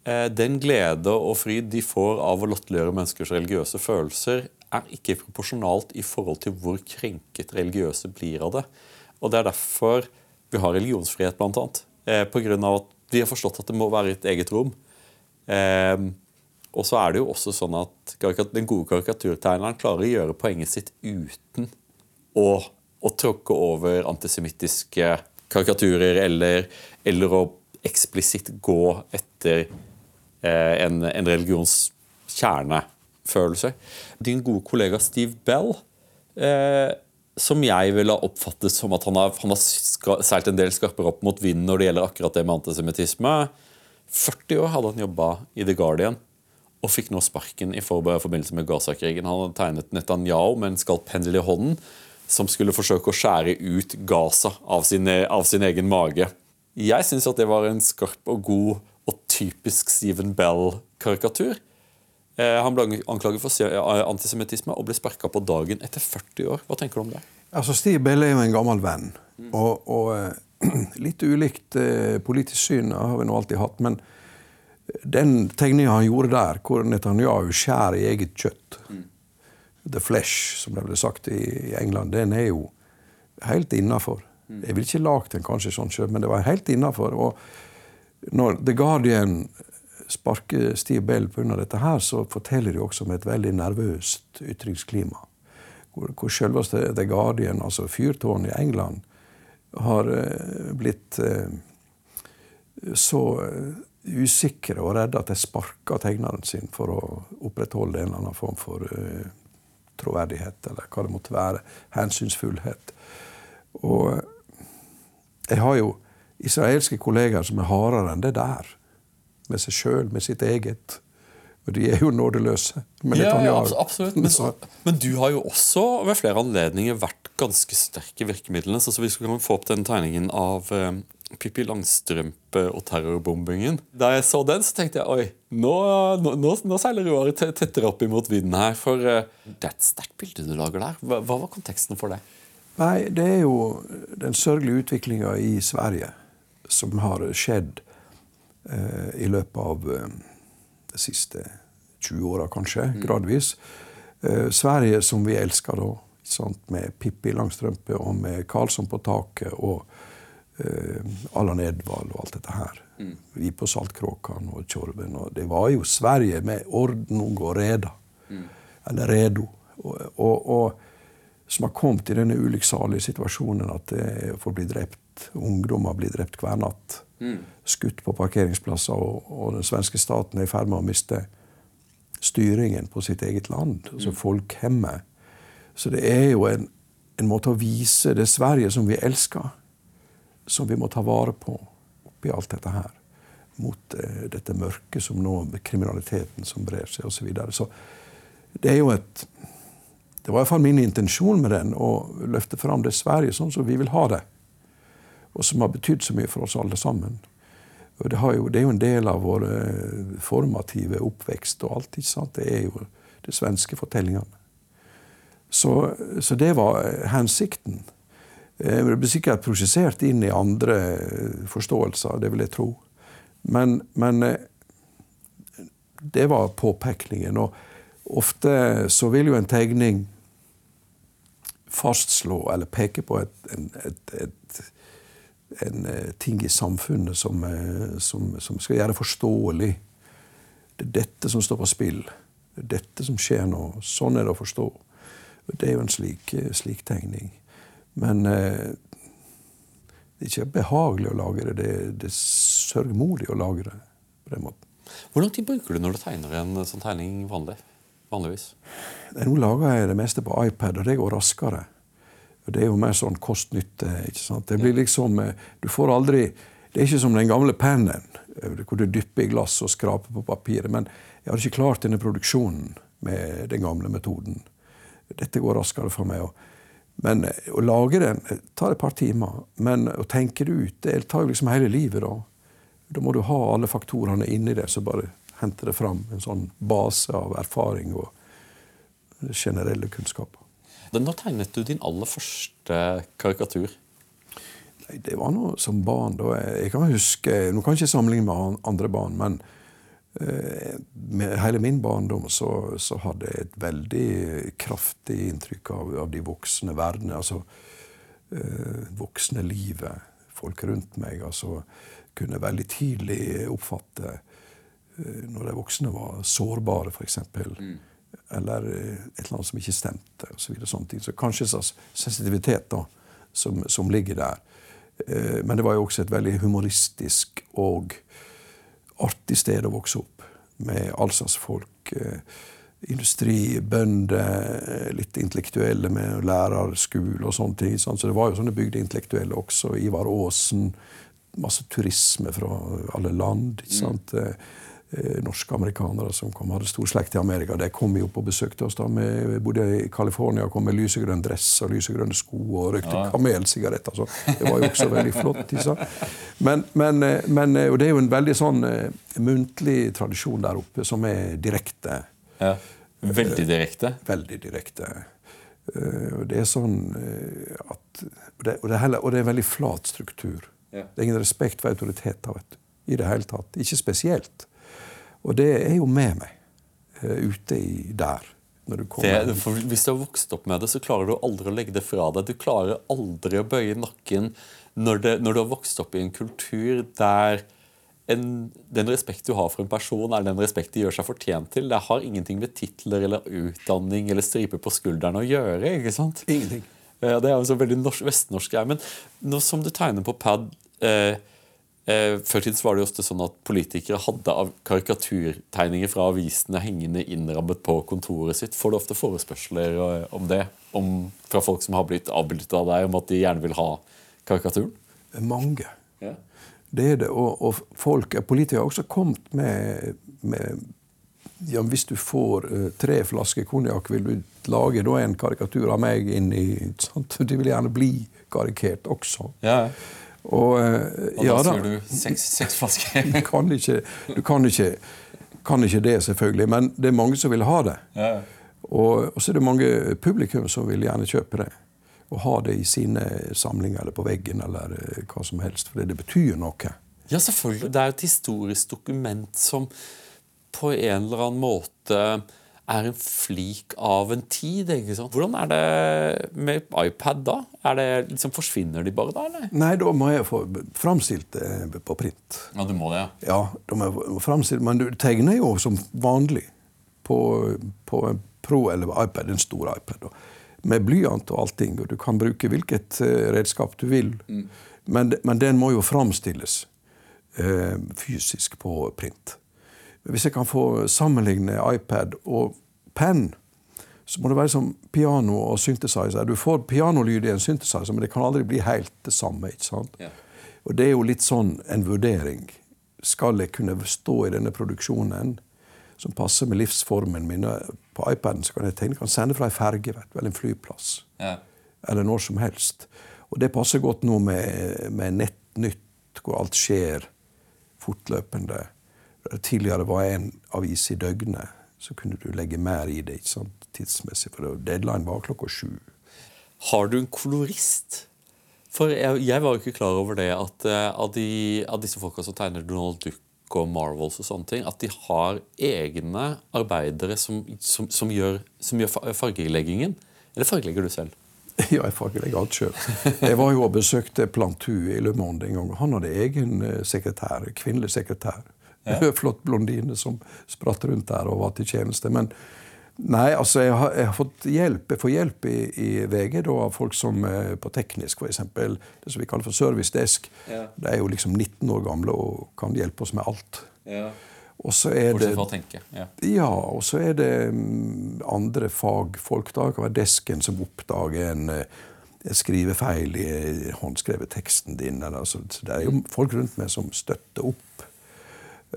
Speaker 1: Den glede og fryd de får av å latterliggjøre menneskers religiøse følelser, er ikke proporsjonalt i forhold til hvor krenket religiøse blir av det. Og det er derfor vi har religionsfrihet, annet. Eh, av at vi har forstått at det må være et eget rom. Eh, og så er det jo også sånn at den gode karikaturtegneren klarer å gjøre poenget sitt uten å, å tråkke over antisemittiske karikaturer eller, eller å eksplisitt gå etter eh, en, en religions kjernefølelse. Din gode kollega Steve Bell, eh, som jeg ville ha oppfattet som at han har, han har seilt en del skarpere opp mot vinden når det gjelder akkurat det med antisemittisme. 40 år hadde han jobba i The Guardian og fikk nå sparken i forbindelse med Gaza-krigen. Han hadde tegnet Netanyahu med en skalpendel i hånden som skulle forsøke å skjære ut Gaza av sin, av sin egen mage. Jeg syns at det var en skarp og god typisk Stephen Bell-karikatur. Eh, han ble anklaget for se- antisemittisme og ble sparka på dagen etter 40 år. Hva tenker du om det?
Speaker 2: Altså, Steve Bell er jo en gammel venn. Og, og eh, litt ulikt eh, politisk syn har vi nå alltid hatt. Men den tegninga han gjorde der, hvor Netanyahu skjærer i eget kjøtt The flesh, som det ble sagt i England, den er jo helt innafor. Jeg ville ikke lagd den kanskje sånn sjøl, men det var helt innafor. Og når The Guardian sparker Steve Bell pga. dette her, så forteller de også om et veldig nervøst ytringsklima. Hvor, hvor selveste The Guardian, altså fyrtårnet i England, har eh, blitt eh, så eh, usikre og redde at de sparker tegneren sin for å opprettholde en eller annen form for troverdighet, eller hva det måtte være. Hensynsfullhet. Og jeg har jo israelske kollegaer som er hardere enn det der. Med seg sjøl, med sitt eget. Og de er jo nådeløse.
Speaker 1: Men, ja, ja, absolutt. Men, men, du har jo også ved flere anledninger vært ganske sterk i virkemidlene. Så vi skal få opp den tegningen av um, Pippi Langstrømpe og terrorbombingen. Da jeg så den, så tenkte jeg oi, nå, nå, nå seiler Roar tettere opp imot vinden her. For uh, det er et sterkt bilde du lager der. Hva, hva, var konteksten for det?
Speaker 2: Nei, Det er jo den sørgelige utviklinga i Sverige som har skjedd eh, i løpet av eh, de siste 20 åra, kanskje. Mm. Gradvis. Eh, Sverige som vi elsker da. Sant? Med Pippi Langstrømpe og med Karlsson på taket og eh, Allan Edvald og alt dette her. Mm. Vi på Saltkråkan og Tjorven. Og det var jo Sverige med orden og reda. Mm. Eller redo. Og, og, og, som har kommet i denne ulykksalige situasjonen at det får bli drept, ungdommer blir drept hver natt. Mm. Skutt på parkeringsplasser, og, og, den svenske staten er i ferd med å miste styringen på sitt eget land. Altså mm. folkhemmet. Så det er jo en, en, måte å vise det Sverige som vi elsker, som vi må ta vare på oppi alt dette her. Mot eh, dette mørket som nå, med kriminaliteten som brer seg, osv. Så, videre. så det er jo et Det var iallfall min intensjon med den, å løfte fram det Sverige sånn som vi vil ha det og som har betydd så mye for oss alle sammen. Og det, jo, det, er jo en del av vår eh, formative oppvekst og alt. ikke sant? Det er jo de svenske fortellingene. Så, så det var eh, hensikten. Eh, det ble sikkert prosessert inn i andre forståelser, det vil jeg tro. Men, men det var påpekningen. Og ofte så vil jo en tegning fastslå eller peke på et, et, et en eh, ting i samfunnet som, eh, som, som, skal gjøre det forståelig. Det er dette som står på spill. Det er dette som skjer nå. Sånn er det å forstå. Det er jo en slik, eh, slik tegning. Men eh, det er ikke behagelig å lage det. Det, det er sørgmodig å lage det på den måten.
Speaker 1: Hvor lang tid bruker du når du tegner en sånn tegning vanlig? vanligvis?
Speaker 2: Nå lager jeg det meste på iPad, og det går raskere. Det er jo mer sånn kost-nytte. ikke sant? Det blir liksom, eh, du får aldri, Det er ikke som den gamle pennen, eh, hvor du dypper i glass og skraper på papiret. Men jeg hadde ikke klart denne produksjonen med den gamle metoden. Dette går raskere for meg. Men eh, å lage den tar et par timer. Men å tenke det ut, det tar jo liksom hele livet. Da Da må du ha alle faktorene inni det, så bare henter det fram en sånn base av erfaring og generelle kunnskaper.
Speaker 1: Når tegnet du din aller første karikatur?
Speaker 2: Det var noe som barn. da. Jeg kan huske, Nå kan jeg ikke sammenligne med andre barn, men eh, med hele min barndom så, så, hadde jeg et veldig kraftig inntrykk av, av de voksne verdenene. Altså eh, voksne livet. Folk rundt meg. altså Kunne veldig tidlig oppfatte eh, når de voksne var sårbare, f.eks. Mm eller eh, et eller annet som ikke stemte. Og så, videre, sånne ting. så kanskje en sensitivitet da, som, som, ligger der. Eh, men det var jo også et veldig humoristisk og artig sted å vokse opp. Med all slags folk. Eh, industri, bønder, litt intellektuelle med lærerskole og sånne ting. Så det var jo sånne bygdeintellektuelle også. Ivar Aasen. Masse turisme fra alle land. ikke sant? Mm. Eh, norske amerikanere som kom, hadde stor slekt i Amerika. De kom jo på besøk til oss. da. Vi bodde i California og kom med lysegrønn dress og lysegrønne sko og røykte ja. kamelsigaretter. Så det var jo også veldig flott. Men, men, eh, men, eh, og det er jo en veldig sånn muntlig tradisjon der oppe som er direkte.
Speaker 1: Ja. Veldig direkte?
Speaker 2: Veldig direkte. Og det er sånn at Og det, og det, er, heller, og det er en veldig flat struktur. Ja. Det er ingen respekt for autoriteter. vet du. I det hele tatt. Ikke spesielt. Og det er jo med meg uh, ute i der.
Speaker 1: Det, hvis du har vokst opp med det, så klarer du aldri å legge det fra deg. Du klarer aldri å bøye nakken når, det, når du har vokst opp i en kultur der en, den respekt du har for en person, er den respekt de gjør seg fortjent til. Det har ingenting med titler eller utdanning eller striper på skulderen å gjøre. ikke sant?
Speaker 2: Ingenting.
Speaker 1: Ja, det er jo en så veldig norsk, vestnorsk greie. Men nå som du tegner på pad eh, eh, Før tiden var det jo ofte sånn at politikere hadde av karikaturtegninger fra avisene hengende innrammet på kontoret sitt. Får du ofte forespørsler eh, om det? Om, fra folk som har blitt avbildet av deg, om at de gjerne vil ha karikaturen?
Speaker 2: Mange.
Speaker 1: Ja.
Speaker 2: Det er det. Og, og folk, politikere har også kommet med, med ja, Hvis du får uh, tre flasker konjakk, vil du lage da en karikatur av meg inni sant? De vil gjerne bli karikert også.
Speaker 1: Ja.
Speaker 2: Og,
Speaker 1: og
Speaker 2: ja, da
Speaker 1: sier du seks, seks flasker?
Speaker 2: du kan ikke, du kan ikke, kan ikke det, selvfølgelig, men det er mange som vil ha det.
Speaker 1: ja.
Speaker 2: Og, og så er det mange publikum som vil gjerne kjøpe det. Og ha det i sine samlinger eller på veggen eller eh, hva som helst. For det betyr noe.
Speaker 1: Ja, selvfølgelig. Det er et historisk dokument som på en eller annen måte er en flik av en tid. ikke sant? Hvordan er det med iPad da? Det, liksom, forsvinner de bare da, eller?
Speaker 2: Nei, da må jeg få framstilt det på print.
Speaker 1: Ja, du må det, ja.
Speaker 2: Ja, da må jeg framstilt, Men du tegner jo som vanlig på, på en Pro eller iPad, en stor iPad. Med blyant og allting. og Du kan bruke hvilket eh, redskap du vil. Men, men den må jo framstilles eh, fysisk på print. Hvis jeg kan få sammenligne iPad og penn, så må det være som piano og synthesizer. Du får pianolyd i en synthesizer, men det kan aldri bli helt det samme. ikke sant?
Speaker 1: Ja.
Speaker 2: Og det er jo litt sånn en vurdering. Skal jeg kunne stå i denne produksjonen som passer med livsformen min? På iPaden så kan jeg tegne, kan sende fra en ferge eller en flyplass.
Speaker 1: Ja.
Speaker 2: Eller når som helst. Og det passer godt nå med, med Nettnytt, hvor alt skjer fortløpende. Tidligere var en avis i døgnet, så kunne du legge mer i det ikke sant, tidsmessig. For deadline var klokka sju.
Speaker 1: Har du en kolorist? For jeg, jeg var jo ikke klar over det at uh, av, de, av disse folka som tegner Donald Duck og Marvels og sånne ting, at de har egne arbeidere som, som, som gjør, som gjør fargeleggingen. Eller fargelegger du selv?
Speaker 2: Ja, jeg fargelegger alt sjøl. Jeg var jo og besøkte Plantu i Le Monde en gang. Han hadde egen eh, sekretær, kvinnelig sekretær. Flott blondine som spratt rundt der og var til tjeneste. Men nei, altså, jeg har, jeg har fått hjelp. Jeg får hjelp i, i VG da, av folk som eh, på teknisk, f.eks. Det som vi kaller for servicedesk.
Speaker 1: Ja.
Speaker 2: De er jo liksom 19 år gamle og kan hjelpe oss med alt.
Speaker 1: Ja.
Speaker 2: Og så er det
Speaker 1: Bortsett å tenke. Ja.
Speaker 2: ja, og så er det mm, andre fagfolk. da. Det kan være desken som oppdager en, eh, skrivefeil i eh, håndskrevet teksten din. Altså, det er jo folk rundt meg som støtter opp.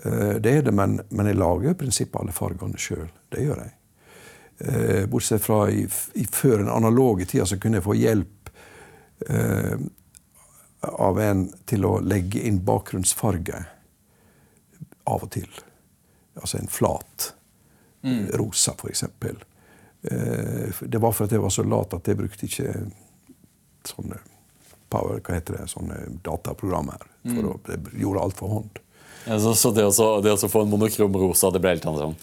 Speaker 2: Eh, Det er det, men, men jeg lager i prinsippet alle fargene sjøl. Det gjør jeg. Eh, Bortsett fra i, i før den analoge tida så kunne jeg få hjelp eh, av en til å legge inn bakgrunnsfarge av og til. Altså en flat rosa, for eksempel. Eh, det var for at jeg var så lat at jeg brukte ikke sånne power, hva heter det, sånne dataprogrammer. For å, jeg gjorde alt for hånd.
Speaker 1: Så, så det, også, det også få en monokrom rosa, det ble helt annet sånn.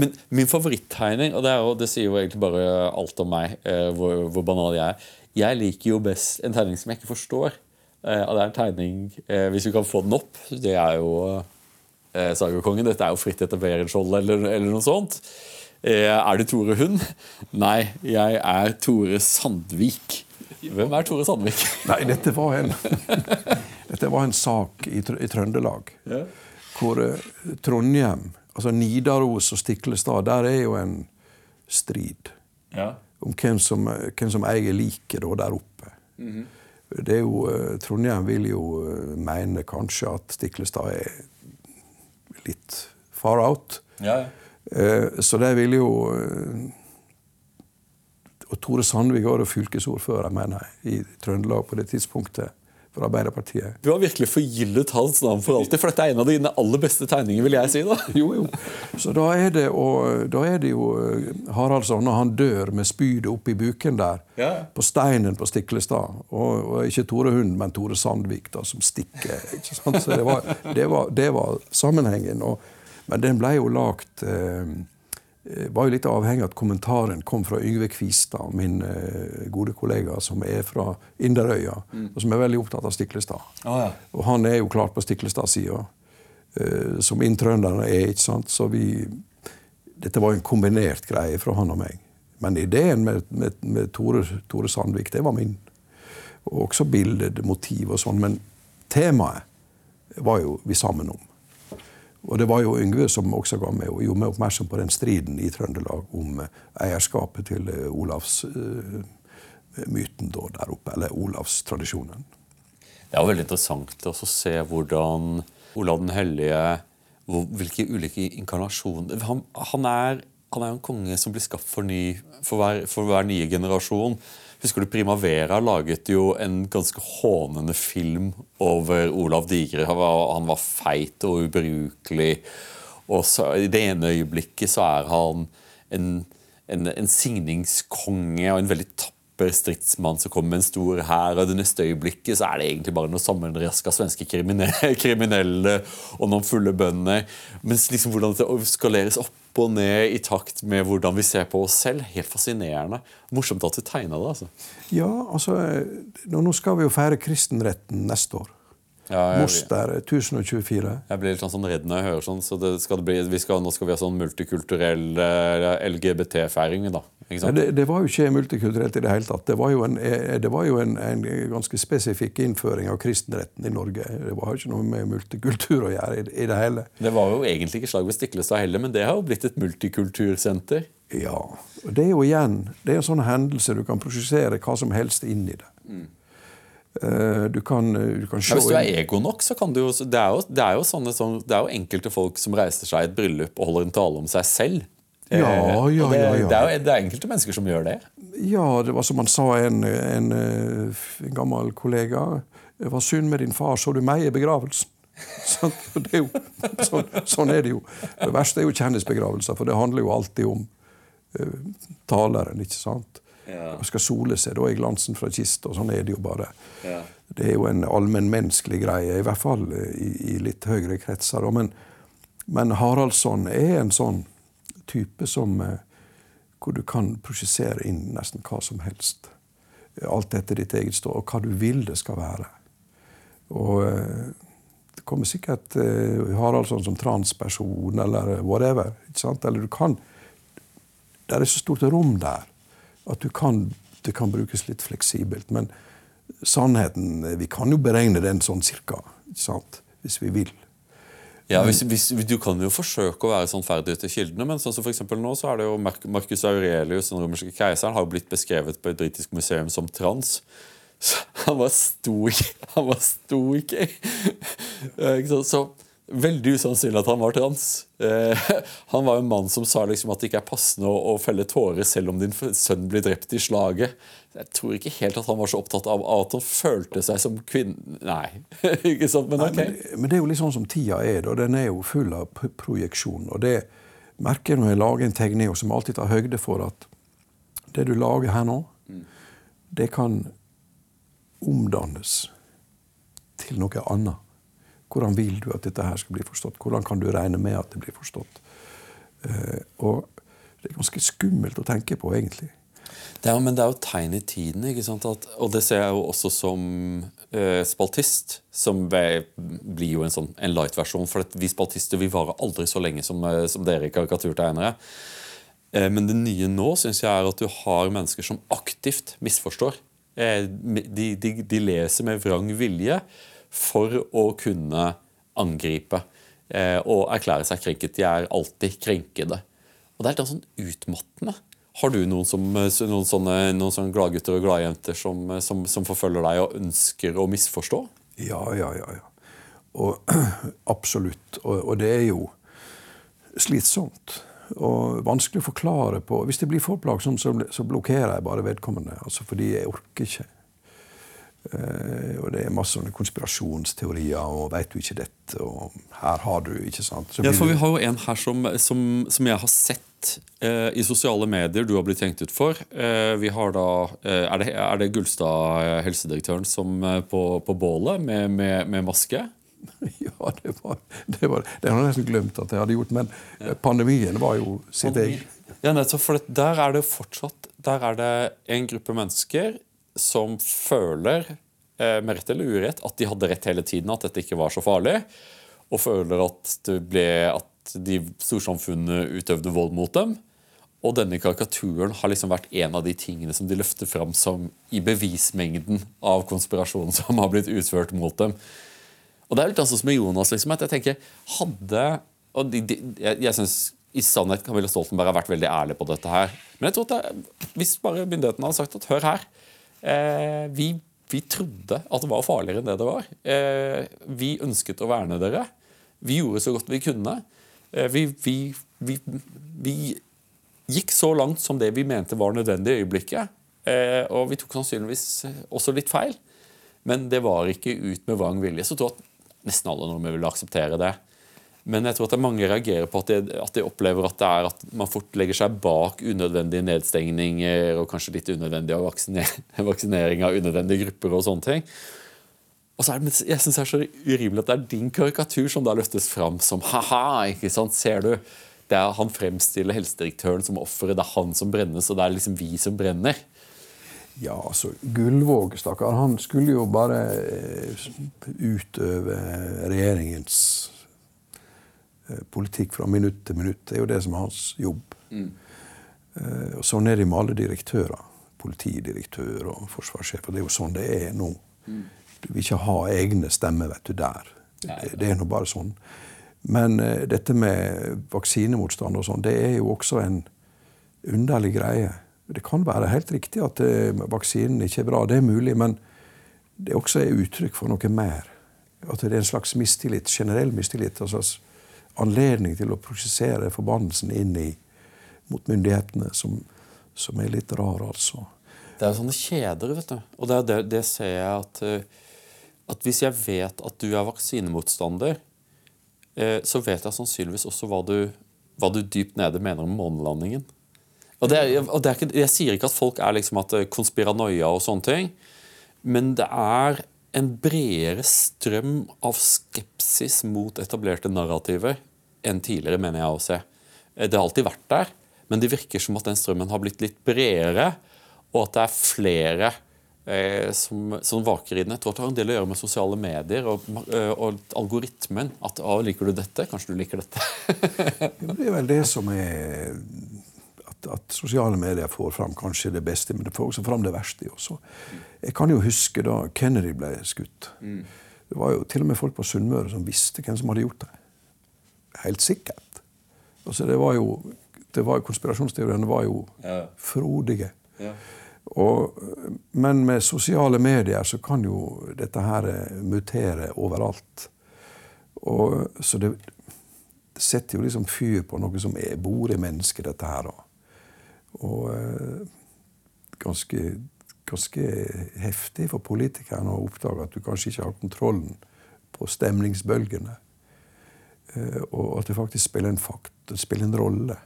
Speaker 1: Men min favorittegning, og det, jo, det sier jo egentlig bare alt om meg, eh, hvor, hvor banal jeg er Jeg liker jo best en tegning som jeg ikke forstår. Eh, og det er en tegning eh, Hvis vi kan få den opp, det er jo eh, Sagokongen. Dette er jo fritt etter Berenskiold eller, eller noe sånt. Er du Tore Hund? Nei, jeg er Tore Sandvik. Hvem er Tore Sandvik?
Speaker 2: Nei, dette var en, dette var en sak i, i Trøndelag.
Speaker 1: Ja.
Speaker 2: Hvor eh, Trondheim, altså Nidaros og Stiklestad, der er jo en strid
Speaker 1: Ja.
Speaker 2: om hvem som, hvem som eier liket der oppe. Det er jo, eh, Trondheim vil jo eh, mene kanskje at Stiklestad er litt far out.
Speaker 1: Ja, ja.
Speaker 2: Så de vil jo Og Tore Sandvik var jo fylkesordfører, mener jeg, i Trøndelag på det tidspunktet. For Arbeiderpartiet.
Speaker 1: Du har virkelig forgyllet hans navn for alltid, for dette er en av dine aller beste tegninger, vil jeg si. da.
Speaker 2: Jo, jo. Så da er det, og, da er det jo eh, Haraldsson når han dør med spydet oppi buken der,
Speaker 1: Ja.
Speaker 2: på steinen på Stiklestad. Og, og ikke Tore Hund, men Tore Sandvik da, som stikker. ikke sant? Så det var, det var, det var sammenhengen. Og, men den ble jo lagt eh, var jo litt avhengig av at kommentaren kom fra Yngve Kvistad, min eh, gode kollega som er fra Inderøya, og som er veldig opptatt av Stiklestad.
Speaker 1: Oh, ja.
Speaker 2: Og han er jo klart på Stiklestad-sida, eh, som inntrønderne er. ikke sant? Så vi, Dette var en kombinert greie fra han og meg. Men ideen med, med, med Tore, Tore, Sandvik, det var min. Og også bildet, motiv og sånn. Men temaet var jo vi sammen om. Og det var jo Yngve som også ga meg, og gjorde meg oppmerksom på den striden i Trøndelag om eh, eierskapet til eh, Olavsmyten uh, der oppe, eller Olavstradisjonen.
Speaker 1: Det er jo veldig interessant å se hvordan Olav den hellige Hvilke ulike inkarnasjoner han, han, er, han er en konge som blir skapt for, ny, for, hver, for hver nye generasjon. Husker du Primavera laget jo en ganske hånende film over Olav Digre. Han var, han var feit og ubrukelig. Og så, I det ene øyeblikket så er han en, en, en signingskonge og en veldig tapper stridsmann som kommer med en stor hær. Og det neste øyeblikket så er det egentlig bare noen sammenraska svenske kriminelle og noen fulle bønder. Mens liksom hvordan det skaleres opp og ned i takt med hvordan vi ser på oss selv. Helt fascinerende. Morsomt at du tegna det. altså.
Speaker 2: Ja, altså, nå skal vi jo feire kristenretten neste år. Ja, jeg, Moster 1024.
Speaker 1: Jeg blir litt sånn, sånn redd når jeg hører sånn. så skal bli, skal, Nå skal vi ha sånn multikulturell uh, LGBT-feiring. da.
Speaker 2: Det, det, var jo ikke multikulturelt i det hele tatt. Det var jo, en, eh, det var jo en, en, ganske spesifikk innføring av kristenretten i Norge. Det var jo ikke noe med multikultur å gjøre i, i det hele.
Speaker 1: Det var jo egentlig ikke slag ved Stiklestad heller, men det har jo blitt et multikultursenter.
Speaker 2: Ja. og Det er jo igjen det er en sånn hendelse du kan prosjisere hva som helst inn i det. Mm.
Speaker 1: Eh, du kan, du kan ja, hvis du er ego nok, så kan du jo Det er jo, det er jo, sånne, sånn, det er jo enkelte folk som reiser seg i et bryllup og holder en tale om seg selv.
Speaker 2: Ja, ja,
Speaker 1: det,
Speaker 2: ja, ja.
Speaker 1: Det, er, det er enkelte mennesker som gjør det.
Speaker 2: Ja, det var som han sa, en, en, eh, en gammel kollega. Det var synd med din far, så du meg i begravelsen. Sånn, er jo, sånn, sånn, er det jo. Det verste er jo kjendisbegravelser, for det handler jo alltid om uh, taleren. ikke sant? Ja. Og skal sole seg da i glansen fra kista. Sånn er det jo bare. Ja. Det er jo en allmennmenneskelig greie, i hvert fall eh, i, i litt høyere kretser. Men, men, Haraldsson er en sånn type som eh, hvor du kan prosjisere inn nesten hva som helst. Alt etter ditt eget stå, og hva du vil det skal være. Og eh, det kommer sikkert Haraldsson som transperson eller whatever. ikke sant? Eller du kan Det er så stort rom der at kan, det kan brukes litt fleksibelt. Men sannheten Vi kan jo beregne den sånn cirka, hvis vi vil.
Speaker 1: Ja, hvis, hvis, Du kan jo forsøke å være sannferdig til kildene, men sånn som for nå så er det jo Marcus Aurelius, den romerske keiseren, har jo blitt beskrevet på et britisk museum som trans. Så han var stoiker. Han var stoiker. så Veldig usannsynlig at han var trans. Eh, han var en mann som sa liksom at det ikke er passende å, å, felle tårer selv om din sønn blir drept i slaget. Jeg tror ikke helt at han var så opptatt av, at han følte seg som kvinne Nei. ikke sant, men ok. Nei,
Speaker 2: men, men, det er jo litt sånn som tida er. og Den er jo full av projeksjon. og det merker jeg når jeg lager en tegning som alltid tar høyde for at det du lager her nå, mm. det kan omdannes til noe annet. Hvordan vil du at dette her skal bli forstått? Hvordan kan du regne med at det blir forstått? Uh, og det er ganske skummelt å tenke på, egentlig.
Speaker 1: Det er, men det er jo tegn i tiden. ikke sant? At, og det ser jeg jo også som uh, spaltist, som blir jo en, sånn, en light-versjon. For vi spaltister vi varer aldri så lenge som, uh, som dere karikaturtegnere. men det nye nå synes jeg er at du har mennesker som aktivt misforstår. De, de, de leser med vrang vilje for å kunne angripe eh, og erklære seg krenket. De er alltid krenkede. Og det er litt sånn utmattende. Har du noen, som, noen sånne, noen sånne gladgutter og gladjenter som, som, som, forfølger deg og ønsker å misforstå?
Speaker 2: Ja, ja, ja. ja. Og, absolutt. Og, og, det er jo slitsomt. Og vanskelig å forklare på. Hvis det blir for plagsomt, så, så blokkerer jeg bare vedkommende. Altså, fordi jeg orker ikke. Uh, og det er masse sånne konspirasjonsteorier og 'veit du ikke dette', og 'her har du', ikke sant?
Speaker 1: ja, for vi har jo en her som, som, som jeg har sett uh, i sosiale medier du har blitt hengt ut for. Uh, vi har da Er det, er det Gullstad, helsedirektøren, som på, på bålet med, med, med, maske?
Speaker 2: Ja, det var, det var Det har jeg nesten glemt at jeg hadde gjort, men ja. pandemien var jo sitt eget.
Speaker 1: Ja, nettopp, for der er det fortsatt Der er det en gruppe mennesker som føler, eh, med rett eller urett, at de hadde rett hele tiden, at dette ikke var så farlig, og føler at, det ble, at de storsamfunnet utøvde vold mot dem. Og denne karikaturen har liksom vært en av de tingene som de løfter fram som i bevismengden av konspirasjonen som har blitt utført mot dem. Og det er litt sånn som med Jonas. liksom, at jeg tenker, hadde, og de, de, Jeg, jeg synes i sannhet Camilla Stoltenberg har vært veldig ærlig på dette her. Men jeg tror at det, hvis bare myndighetene hadde sagt at hør her vi, vi, trodde at det var farligere enn det det var. Eh, vi ønsket å verne dere. Vi gjorde så godt vi kunne. Eh, vi, vi, vi gikk så langt som det vi mente var nødvendig i øyeblikket. Eh, og vi tok sannsynligvis også litt feil. Men det var ikke ut med vrang vilje. Så jeg at nesten alle nordmenn ville akseptere det. Men jeg tror at mange reagerer på at de, at de, opplever at, det er at man fort legger seg bak unødvendige nedstengninger og kanskje litt unødvendig vaksinering av unødvendige grupper og sånne ting. Og så er det, jeg synes det er så urimelig at det er din karikatur som da løftes fram som ha-ha. ikke sant, ser du? det er Han fremstiller helsedirektøren som offeret. Det er han som brennes, og det er liksom vi som brenner.
Speaker 2: Ja, altså, Gullvåg, stakkar, han skulle jo bare eh, utøve regjeringens politikk fra minutt til minutt. Det er jo det som er hans jobb. Mm. Og Sånn er det med alle direktører. Politidirektør og forsvarssjef. og Det er jo sånn det er nå. Mm. Du vil ikke ha egne stemmer vet du, der. Det, det er nå bare sånn. Men uh, dette med vaksinemotstand og sånn, det er jo også en underlig greie. Det kan være helt riktig at uh, vaksinen ikke er bra, det er mulig, men det også er uttrykk for noe mer. At det er en slags mistillit, generell mistillit. Slags anledning til å prosessere forbannelsen inn i, mot myndighetene, som, som, er litt rar, altså.
Speaker 1: Det er sånne kjeder, vet du. Og det, det, det ser jeg at, eh, at hvis jeg vet at du er vaksinemotstander, Eh, så vet jeg sannsynligvis også hva du, hva du dypt nede mener om månelandingen. Og det og det ikke, jeg sier ikke at folk er liksom at eh, konspiranoia og sånne ting, men det er en bredere strøm av skepsis mot etablerte narrativer enn tidligere, mener jeg å se. Eh, det har alltid vært der, men det virker som at den strømmen har blitt litt bredere, og at det er flere eh, som, som, vaker i den. Jeg tror det har en del å gjøre med sosiale medier og, eh, og algoritmen. At ah, 'liker du dette', kanskje du liker dette.
Speaker 2: det er vel det som er at, at, sosiale medier får fram kanskje det beste, men det får også fram det verste. Også. Jeg kan jo huske da Kennedy ble skutt. Mm. Det var jo til og med folk på Sunnmøre som visste hvem som hadde gjort det. Helt sikkert. Altså, det var jo, det var, Konspirasjonsteoriene var jo ja. frodige. Ja. Og, men med sosiale medier så kan jo dette her eh, mutere overalt. Og, så det, det, setter jo liksom fyr på noe som er, bor i mennesket, dette her. Og og ganske, ganske heftig for politikerne å oppdage at du kanskje ikke har kontrollen på stemningsbølgene. Eh, og at det faktisk spiller en, fakt, spiller en rolle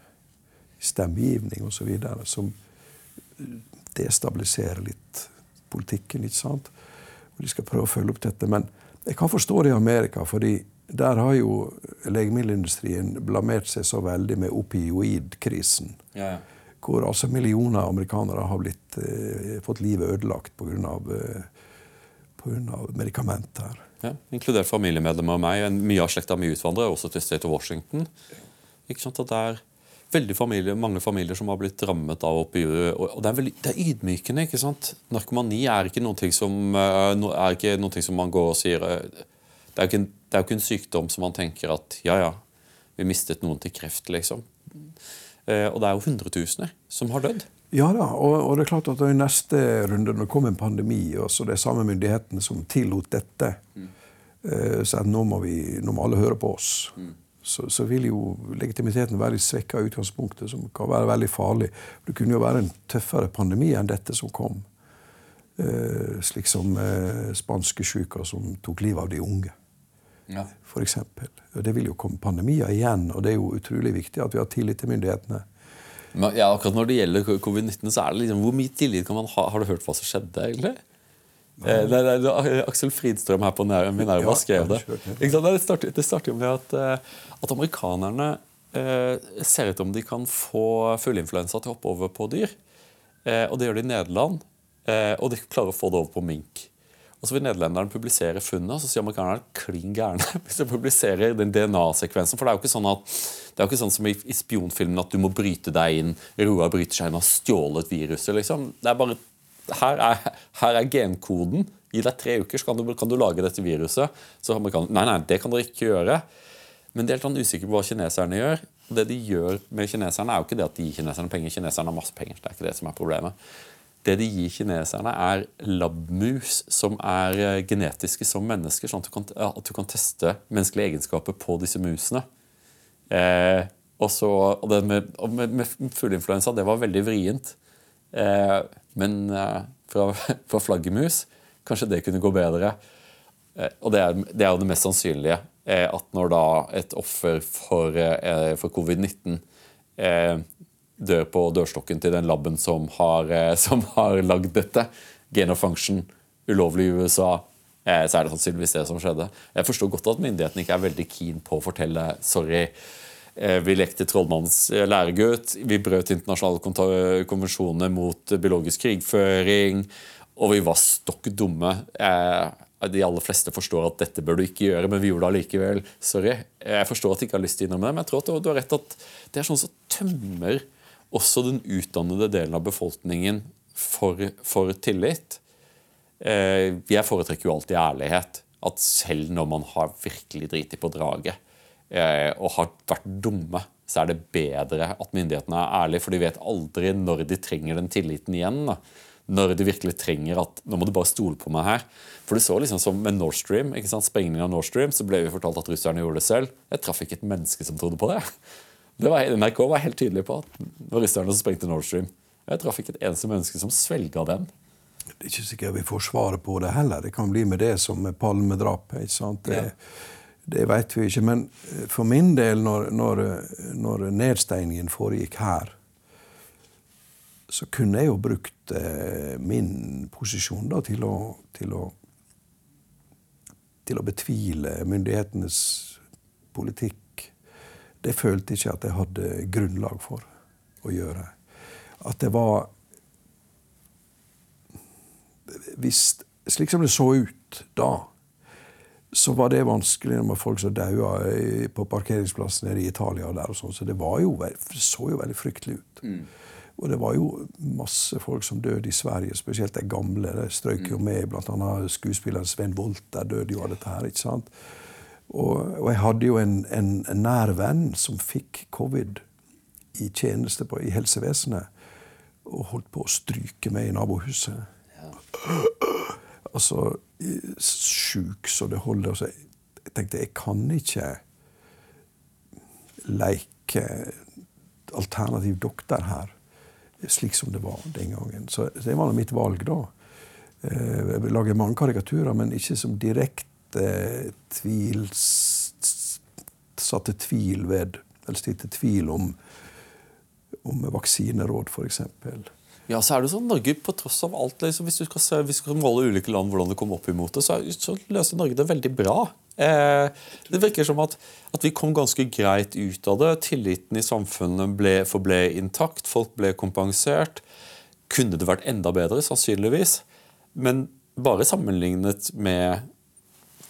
Speaker 2: i stemmegivning osv. som destabiliserer litt politikken. ikke sant? Og De skal prøve å følge opp dette. Men jeg kan forstå det i Amerika, fordi der har jo legemiddelindustrien blamert seg så veldig med opioidkrisen. Ja, ja. Hvor altså millioner amerikanere har blitt, eh, fått livet ødelagt pga. Eh, medikamenter.
Speaker 1: Ja, inkludert familiemedlemmer og meg. Mye av slekta mi utvandrer også til State of Washington. Ikke sant, at der veldig familie, mange familier som har blitt rammet av opioider. Og det er, det er ydmykende. ikke sant? Narkomani er ikke noe som, eh, er som man går og sier eh, Det er jo ikke, en sykdom som man tenker at ja, ja, vi mistet noen til kreft, liksom. Eh, og det er jo hundretusener som har dødd.
Speaker 2: Ja da, og, og, det er klart at i neste runde, når det kom en pandemi, og så det er samme myndighetene som tillot dette, mm. så nå må, vi, nå må alle høre på oss. Mm så, så, vil jo legitimiteten være litt svekka i utgangspunktet, som kan være veldig farlig. Det kunne jo være en tøffere pandemi enn dette som kom. Eh, slik som eh, spanskesjuka som tok livet av de unge. Ja. Eksempel. det vil jo komme pandemier igjen, og det er jo utrolig viktig at vi har tillit til myndighetene.
Speaker 1: Men, ja, akkurat Når det gjelder covid-19, så er det liksom, hvor mye tillit kan man ha? Har du hørt hva som skjedde? egentlig? Eh, det, det, det, Aksel Fridstrøm her på Minerva ja, skrev det. Det starter, det starter med at, eh, at amerikanerne eh, ser ut om de kan få fugleinfluensa til å hoppe over på dyr. Eh, og Det gjør de i Nederland, eh, og de klarer å få det over på mink. Og så vil nederlenderen publisere funnet, og så sier amerikanerne klin gærne hvis de publiserer den DNA-sekvensen. For det er jo ikke sånn at det er jo ikke sånn som i, i spionfilmen at du må bryte deg inn. Roar bryter seg inn og har stjålet viruset. liksom. Det er bare, her er, her er genkoden. Gi deg tre uker, så kan du, kan du lage dette viruset. Så amerikanerne Nei, nei, det kan dere ikke gjøre. Men de er helt usikker usikre på hva kineserne gjør. Og det de gjør med kineserne, er jo ikke det at de gir kineserne penger. Kineserne har masse penger. Det er ikke det som er problemet. Det de gir kineserne, er labmus som er eh, genetiske som mennesker, sånn at du kan, at du kan teste menneskelige egenskaper på disse musene. Eh, og, så, og det med, og med, med fugleinfluensa, det var veldig vrient. Eh, men eh, fra, fra, flaggermus kanskje det kunne gå bedre. Eh, og det er, det er jo det mest sannsynlige. Eh, at når da et offer for, eh, for covid-19 dør på dørstokken til den laben som har, som har lagd dette, gain of function, ulovlig i USA, så er det sannsynligvis det som skjedde. Jeg forstår godt at myndighetene ikke er veldig keen på å fortelle sorry, vi lekte trollmannens eh, læregutt. Vi brøt internasjonale konvensjoner mot biologisk krigføring. Og vi var stokk dumme. Eh, de aller fleste forstår at dette bør du ikke gjøre, men vi gjorde det allikevel. Sorry. Jeg forstår at de ikke har lyst til å innrømme det, men jeg tror at du har rett at det er sånn som tømmer også den utdannede delen av befolkningen for, for tillit. Jeg foretrekker jo alltid ærlighet. At selv når man har virkelig driti på draget, Eh, og har vært dumme, så er det bedre at myndighetene er ærlige. For de vet aldri når de trenger den tilliten igjen. Da. Når de virkelig trenger at nå må du bare stole på meg her. For du så liksom som med Nord Stream, ikke sant? sprengningen av Nord Stream, så ble vi fortalt at russerne gjorde det selv. Jeg traff ikke et menneske som trodde på det. det var, NRK var helt tydelig på at det var russerne som sprengte Nord Stream. Jeg traff ikke et eneste menneske som svelga den.
Speaker 2: Det er ikke sikkert vi får svaret på det heller. Det kan bli med det som med palmedrapet. ikke sant? Det, ja det vet vi ikke. Men eh, for min del, når, når, når nedstengningen foregikk her, så kunne jeg jo brukt eh, min posisjon da, til, å, til, å, til å betvile myndighetenes politikk. Det følte jeg ikke at jeg hadde grunnlag for å gjøre. At det var hvis, Slik som det så ut da, så var det vanskelig med folk som daua på parkeringsplassen nede i Italia. og der og sånn, Så det, jo, det så jo veldig fryktelig ut. Mm. Og det var jo masse folk som døde i Sverige, spesielt de gamle. De strøk jo med med, bl.a. skuespilleren Sven Wolter døde jo av dette her. ikke sant? Og, og, jeg hadde jo en, en, en nær venn som fikk covid i tjeneste på, i helsevesenet. Og holdt på å stryke meg i nabohuset. Ja. Altså sjuk så det holder. Så jeg tenkte jeg kan ikke leke alternativ doktor her, slik som det var den gangen. Så det var mitt valg da. Eh, jeg lager mange karikaturer, men ikke som direkte tvil Satte tvil ved, eller stilte tvil om, om vaksineråd, f.eks.
Speaker 1: Ja, så er det sånn, Norge, på tross av alt, liksom, Hvis du skal, se, hvis du skal måle ulike land hvordan det kommer opp imot det, så, så løser Norge det veldig bra. Eh, det virker som at, at, vi kom ganske greit ut av det. Tilliten i samfunnet ble, forble intakt. Folk ble kompensert. Kunne det vært enda bedre? Sannsynligvis. Men bare sammenlignet med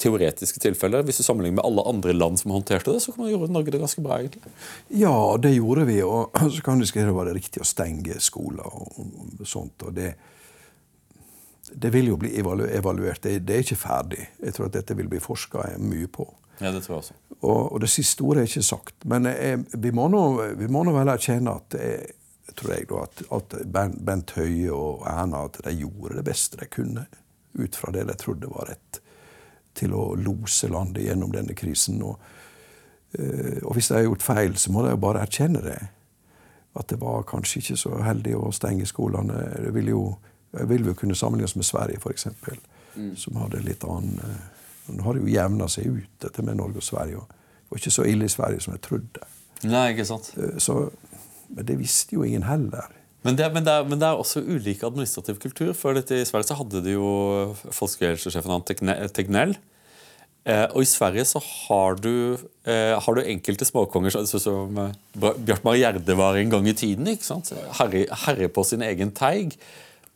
Speaker 1: teoretiske tilfeller. Hvis du sammenligner med alle andre land som håndterte det, så kan man gjøre Norge det ganske bra. egentlig.
Speaker 2: Ja, det gjorde vi. Og så kan du var det riktig å stenge skoler og sånt. og det det vil jo bli evaluert. Det, det, er ikke ferdig. Jeg tror at dette vil bli forska mye på.
Speaker 1: Ja, det tror jeg også.
Speaker 2: Og, og det siste ordet er ikke sagt. Men jeg, vi, må nå, vi må nå vel erkjenne at jeg, tror jeg da, at, at Bent Høie og Erna at de gjorde det beste de kunne ut fra det de trodde var rett til å lose landet gjennom denne krisen. Og, eh, og hvis de har gjort feil, så må de jo bare erkjenne det. At det var kanskje ikke så heldig å stenge skolene. Det vil jo, vil jo kunne sammenlignes med Sverige, f.eks., mm. som hadde litt annen eh, Nå har det jo jevna seg ut, dette med Norge og Sverige. Det var ikke så ille i Sverige som jeg trodde.
Speaker 1: Nei, ikke sant?
Speaker 2: Eh, så, men det visste jo ingen heller.
Speaker 1: Men det, men, det er, men det, er, også ulik administrativ kultur. for I Sverige så hadde de jo folkehelsesjefen Tegnell. Eh, og i Sverige så har du, eh, har du enkelte småkonger sånn som eh, Bjartmar Gjerde var en gang i tiden. ikke sant? Herre, herre, på sin egen teig.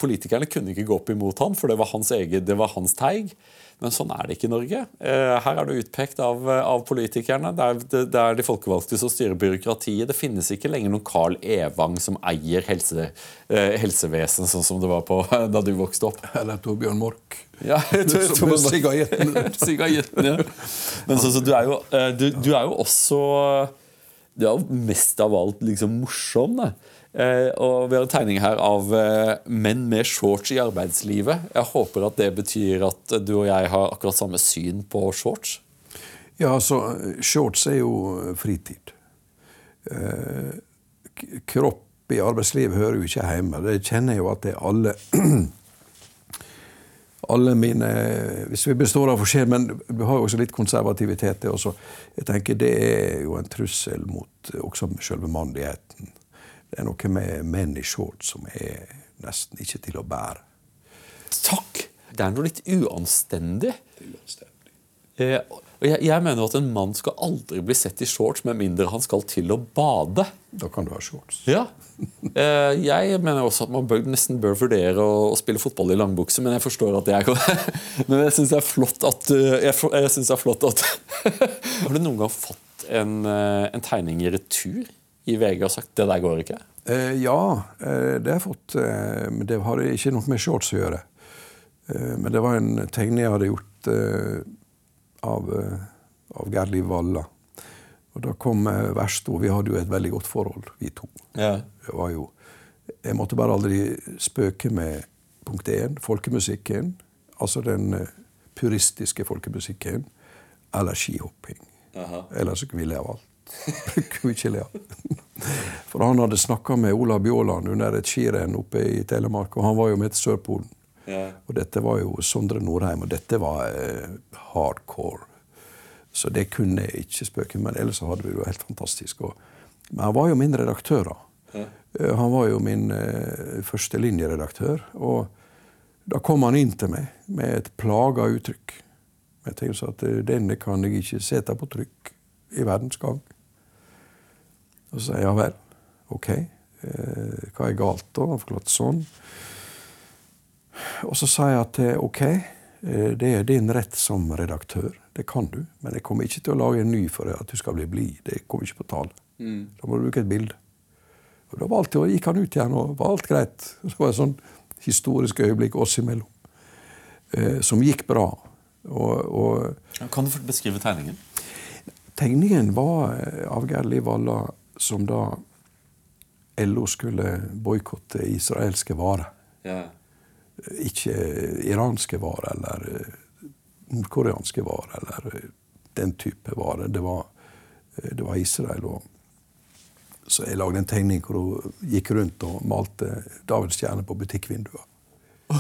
Speaker 1: Politikerne kunne ikke gå opp imot han, for det var hans eget, det var hans teig. Men sånn er det ikke i Norge. Eh, her er du utpekt av, av politikerne. Det er, det er, de folkevalgte som styrer byråkratiet. Det finnes ikke lenger noen Carl Evang som eier helse, eh, helsevesen, sånn som det var på da du vokste opp.
Speaker 2: Eller Torbjørn Mork.
Speaker 1: Ja,
Speaker 2: som
Speaker 1: sigajetten. ja. Men så, så du, er jo, eh, du, du, er jo også Du er jo mest av alt liksom morsom. Da. Eh, og Vi har en tegning her av eh, menn med shorts i arbeidslivet. Jeg håper at det betyr at du og jeg har akkurat samme syn på shorts.
Speaker 2: Ja, altså, shorts er jo fritid. kropp i arbeidslivet hører jo ikke hjemme. Det kjenner jeg jo at det er alle alle mine Hvis vi består av forskjell, men vi har jo også litt konservativitet. Det, også. Jeg tenker det er jo en trussel mot også selve mannligheten. Det er noe med menn i shorts som er nesten ikke til å bære.
Speaker 1: Takk! Det er noe litt uanstendig. uanstendig. Eh, jeg, jeg, mener at en mann skal aldri bli sett i shorts med mindre han skal til å bade.
Speaker 2: Da kan du ha shorts.
Speaker 1: Ja. Eh, jeg mener også at man bør, nesten bør vurdere å, å, spille fotball i langbukse, men jeg forstår at det er Men jeg syns det er flott at Jeg, jeg synes det er flott at Har du noen gang fått en, eh, en tegning i retur? I VG og sagt det der går ikke?
Speaker 2: Eh, ja, eh, det har jeg fått. Eh, men det har ikke noe med shorts å gjøre. Eh, men det var en tegning jeg hadde gjort av, av, eh, Liv Valla. Og da kom verst Vi hadde jo et veldig godt forhold, vi to. Ja. Det var jo, jeg måtte bare aldri spøke med punkt én, folkemusikken. Altså den puristiske folkemusikken. Eller skihopping. Ellers ville jeg valgt For han hadde snakka med Olav Bjåland under et skirenn oppe i Telemark, og han var jo med til Sørpolen. Ja. Og dette var jo Sondre Nordheim, og dette var eh, hardcore. Så det kunne jeg ikke spøke men ellers hadde vi det jo helt fantastisk. Men han var jo min redaktør. Ja. Eh, han var jo min eh, førstelinjeredaktør. Og da kom han inn til meg med et plaga uttrykk. Jeg tenkte at eh, denne kan jeg ikke sette på trykk i verdens gang. Og så sier jeg ja vel, ok, eh, hva er galt da? Han forklarte sånn. Og så sa jeg at eh, ok, eh, det er din rett som redaktør. Det kan du. Men jeg kommer ikke til å lage en ny for at du skal bli blid. Det kommer ikke på tale. Mm. Da må du bruke et bilde. Og Da valgte, og gikk han ut igjen, og var alt greit. Det var et sånn historisk øyeblikk oss imellom. Eh, som gikk bra. Og, og,
Speaker 1: kan du beskrive tegningen?
Speaker 2: Tegningen var av Geir Liv Valla som da LO skulle boikotte israelske varer. Ja. Ikke iranske varer eller eh, nordkoreanske varer eller eh, den type varer. Det var, eh, det var Israel. Og, så jeg lagde en tegning hvor hun gikk rundt og malte Davids stjerne på butikkvinduer.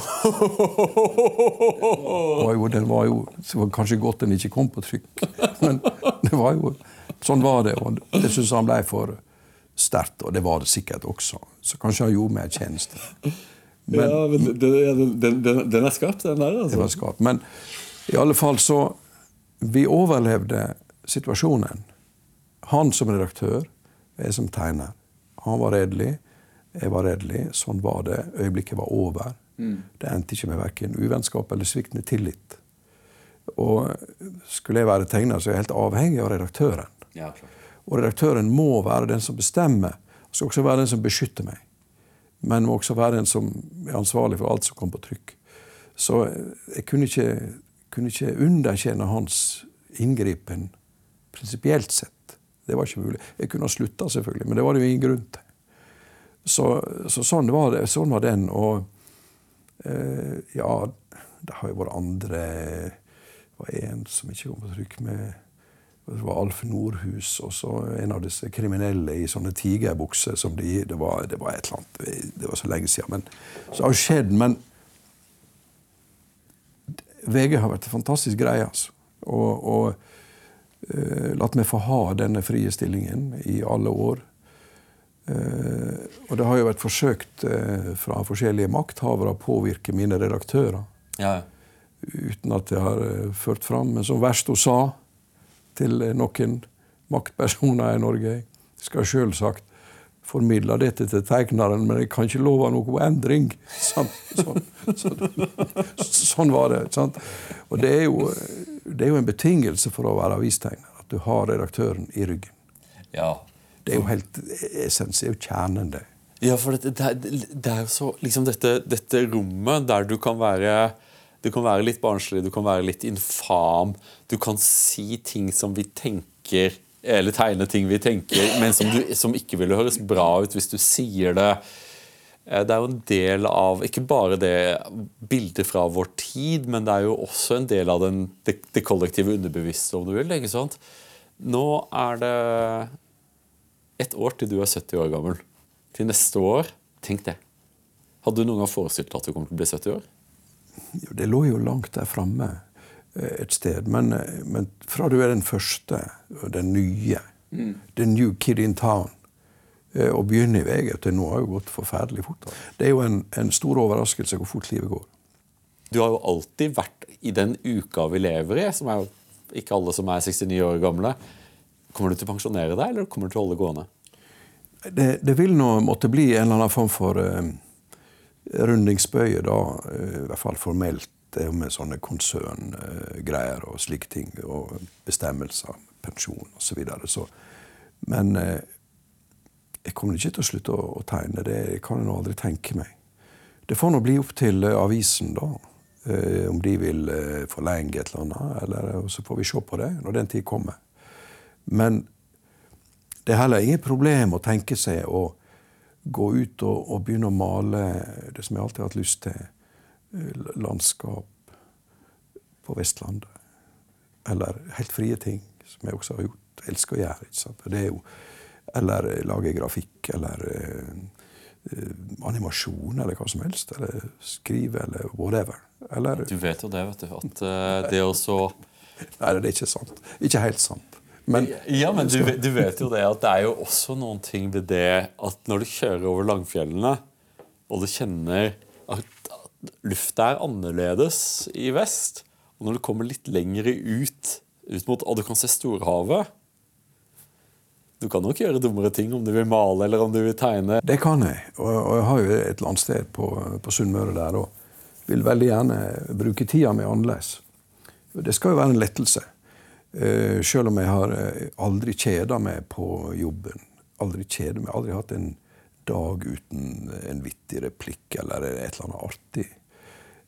Speaker 2: den var jo, det var kanskje godt den ikke kom på trykk, men det var jo Sånn var det, og det syntes han ble for sterkt, og det var det sikkert også. Så kanskje han gjorde meg en tjeneste.
Speaker 1: Men, ja, men den, den, den, den, er skarp, den der.
Speaker 2: altså. Den var skarp. Men i alle fall så Vi overlevde situasjonen. Han som redaktør, jeg som tegner. Han var redelig, jeg var redelig. Sånn var det. Øyeblikket var over. Mm. Det endte ikke med verken uvennskap eller sviktende tillit. Og skulle jeg være tegner, så er jeg helt avhengig av redaktøren. Ja, og redaktøren må være den som bestemmer. og skal også være den som beskytter meg. Men må også være den som er ansvarlig for alt som kommer på trykk. Så jeg kunne ikke, kunne ikke underkjenne hans inngripen prinsipielt sett. Det var ikke mulig. Jeg kunne ha slutta, selvfølgelig, men det var det jo ingen grunn til. Så, så sånn, var det, sånn var den. Og eh, ja, det har jo vært andre Det var en som ikke kom på trykk med det var Alf Nordhus og så en av disse kriminelle i sånne tigerbukser. som de, det var, det var et eller annet, det var så lenge siden. Men, så har det skjedd. Men VG har vært en fantastisk greie. altså. Og, og uh, latt meg få ha denne frie stillingen i alle år. Uh, og det har jo vært forsøkt uh, fra forskjellige makthavere å påvirke mine redaktører. Ja. Uten at det har ført fram. Men som Versto sa til noen maktpersoner i Norge. Jeg skal selvsagt formidle dette til tegneren, men jeg kan ikke love noen endring. Sånn, sånn, sånn, sånn var det. Sant? Og det er, jo, det er, jo, en betingelse for å være avistegner, at du har redaktøren i ryggen.
Speaker 1: Ja.
Speaker 2: Det er jo helt essens, det jo kjernen, det.
Speaker 1: Ja, for det, det, det er jo så liksom dette, dette, rommet der du kan være du kan være litt barnslig, du kan være litt infam. Du kan si ting som vi tenker eller tegne ting vi tenker, men som, du, som ikke ville høres bra ut hvis du sier det. Eh, det er jo en del av ikke bare det bildet fra vår tid, men det er jo også en del av den, det, det, kollektive underbevisste, om du vil. ikke sant? Nå er det et år til du er 70 år gammel. Til neste år Tenk det. Hadde du noen gang forestilt deg at du kommer til å bli 70 år?
Speaker 2: Det lå jo langt der framme. Eh, et sted. Men, eh, men, fra du er den første, den nye, mm. the new kid in town, eh, og begynner i VG til nå har jo gått forferdelig fort. Det er jo en, en stor overraskelse hvor fort livet går.
Speaker 1: Du har jo alltid vært i den uka vi lever i, som er jo ikke alle som er 69 år gamle. Kommer du til å pensjonere deg, eller kommer du til å holde gående?
Speaker 2: Det, det vil nå måtte bli en eller annen form for uh, rundingsbøye, da, uh, i hvert fall formelt det med sånne konserngreier og slike ting, og bestemmelser, pensjon osv. Så videre. så, men eh, jeg kommer ikke til å slutte å, tegne. Det jeg kan jeg aldri tenke meg. Det får nå bli opp til eh, avisen, da. Eh, om de vil eh, forlenge et eller annet. Eller, så får vi se på det når den tid kommer. Men det er heller ingen problem å tenke seg å gå ut og, og begynne å male det som jeg alltid har hatt lyst til landskap på Vestlandet. Eller helt frie ting, som jeg også har gjort. Elsker å gjøre. ikke sant? Det jo, eller lage grafikk, eller eh, animasjon, eller hva som helst. Eller skrive, eller whatever. Eller,
Speaker 1: du vet jo det, vet du. At uh, det å så
Speaker 2: Nei, det er ikke sant. Ikke helt sant. Men,
Speaker 1: ja, men du, du, vet jo det at det er jo også noen ting ved det at når du kjører over langfjellene, og du kjenner at lufta er annerledes i vest. Og når du kommer litt lenger ut, ut mot, og du kan se storhavet Du kan nok gjøre dummere ting om du vil male eller om du vil tegne.
Speaker 2: Det kan jeg. Og, jeg har jo et landsted på, på Sunnmøre der og vil veldig gjerne bruke tida mi annerledes. Det skal jo være en lettelse. Uh, selv om jeg har eh, aldri kjeda meg på jobben. Aldri kjeda meg. Aldri hatt en dag uten en vittig replikk eller et eller annet artig.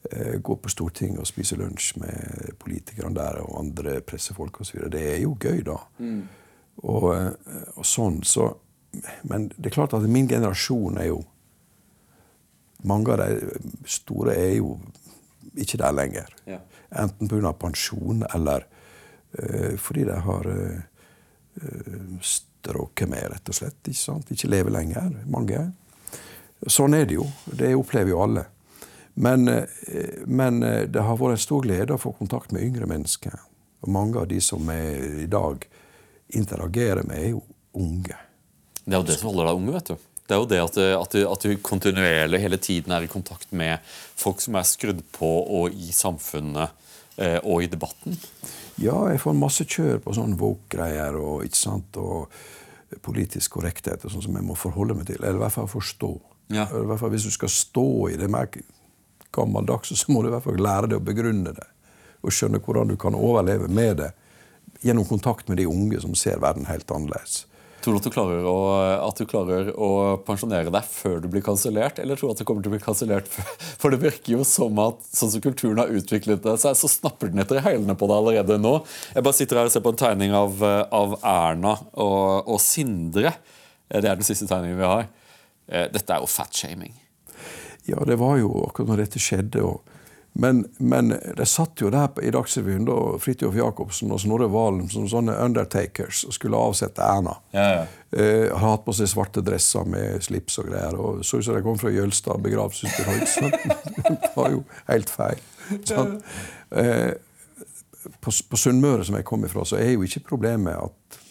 Speaker 2: Uh, gå på Stortinget og spise lunsj med politikerne der og andre pressefolk osv. Det er jo gøy, da. Mm. Og, eh, og, sånn, så Men det er klart at min generasjon er jo Mange av de store er jo ikke der lenger. Ja. Enten pga. pensjon eller fordi de har uh, stråket med, rett og slett. Ikke sant? Ikke lever lenger, mange. Sånn er det jo. Det opplever jo alle. Men, eh, men, eh, det har vært en stor glede å få kontakt med yngre mennesker. Og mange av de som jeg i dag interagerer med, er jo unge.
Speaker 1: Det er jo det som holder deg unge, vet du. Det er jo det at, at, du, at, du, kontinuerlig hele tiden er i kontakt med folk som er skrudd på og i samfunnet eh, og i debatten.
Speaker 2: Ja, jeg får masse kjør på sånne woke-greier og, ikke sant, og politisk korrekthet og sånn som jeg må forholde meg til. Eller i hvert fall forstå. Ja. Eller i hvert fall Hvis du skal stå i det mer gammeldags, så må du i hvert fall lære deg å begrunne det. Og skjønne hvordan du kan overleve med det gjennom kontakt med de unge som ser verden helt annerledes.
Speaker 1: Tror du at du klarer å, at du klarer å pensjonere deg før du blir kansellert, eller tror du at du kommer til å bli kansellert? For det virker jo som at sånn som kulturen har utviklet seg, så snapper den etter hælene på deg allerede nå. Jeg bare sitter her og ser på en tegning av, av Erna og, og, Sindre. Det er den siste tegningen vi har. Eh, dette er jo fatshaming.
Speaker 2: Ja, det var jo akkurat når dette skjedde. og men, men de satt jo der i Dagsrevyen, da, Fridtjof Jacobsen og Snorre Valen, som sånne undertakers og skulle avsette Erna. Ja, ja. Eh, har hatt på seg svarte dresser med slips og greier. og Så ut som de kom fra Jølstad begravelsesbyrå. det var jo helt feil. Sånn. Eh, på, på Sunnmøre, som jeg kom ifra, så er jo ikke problemet at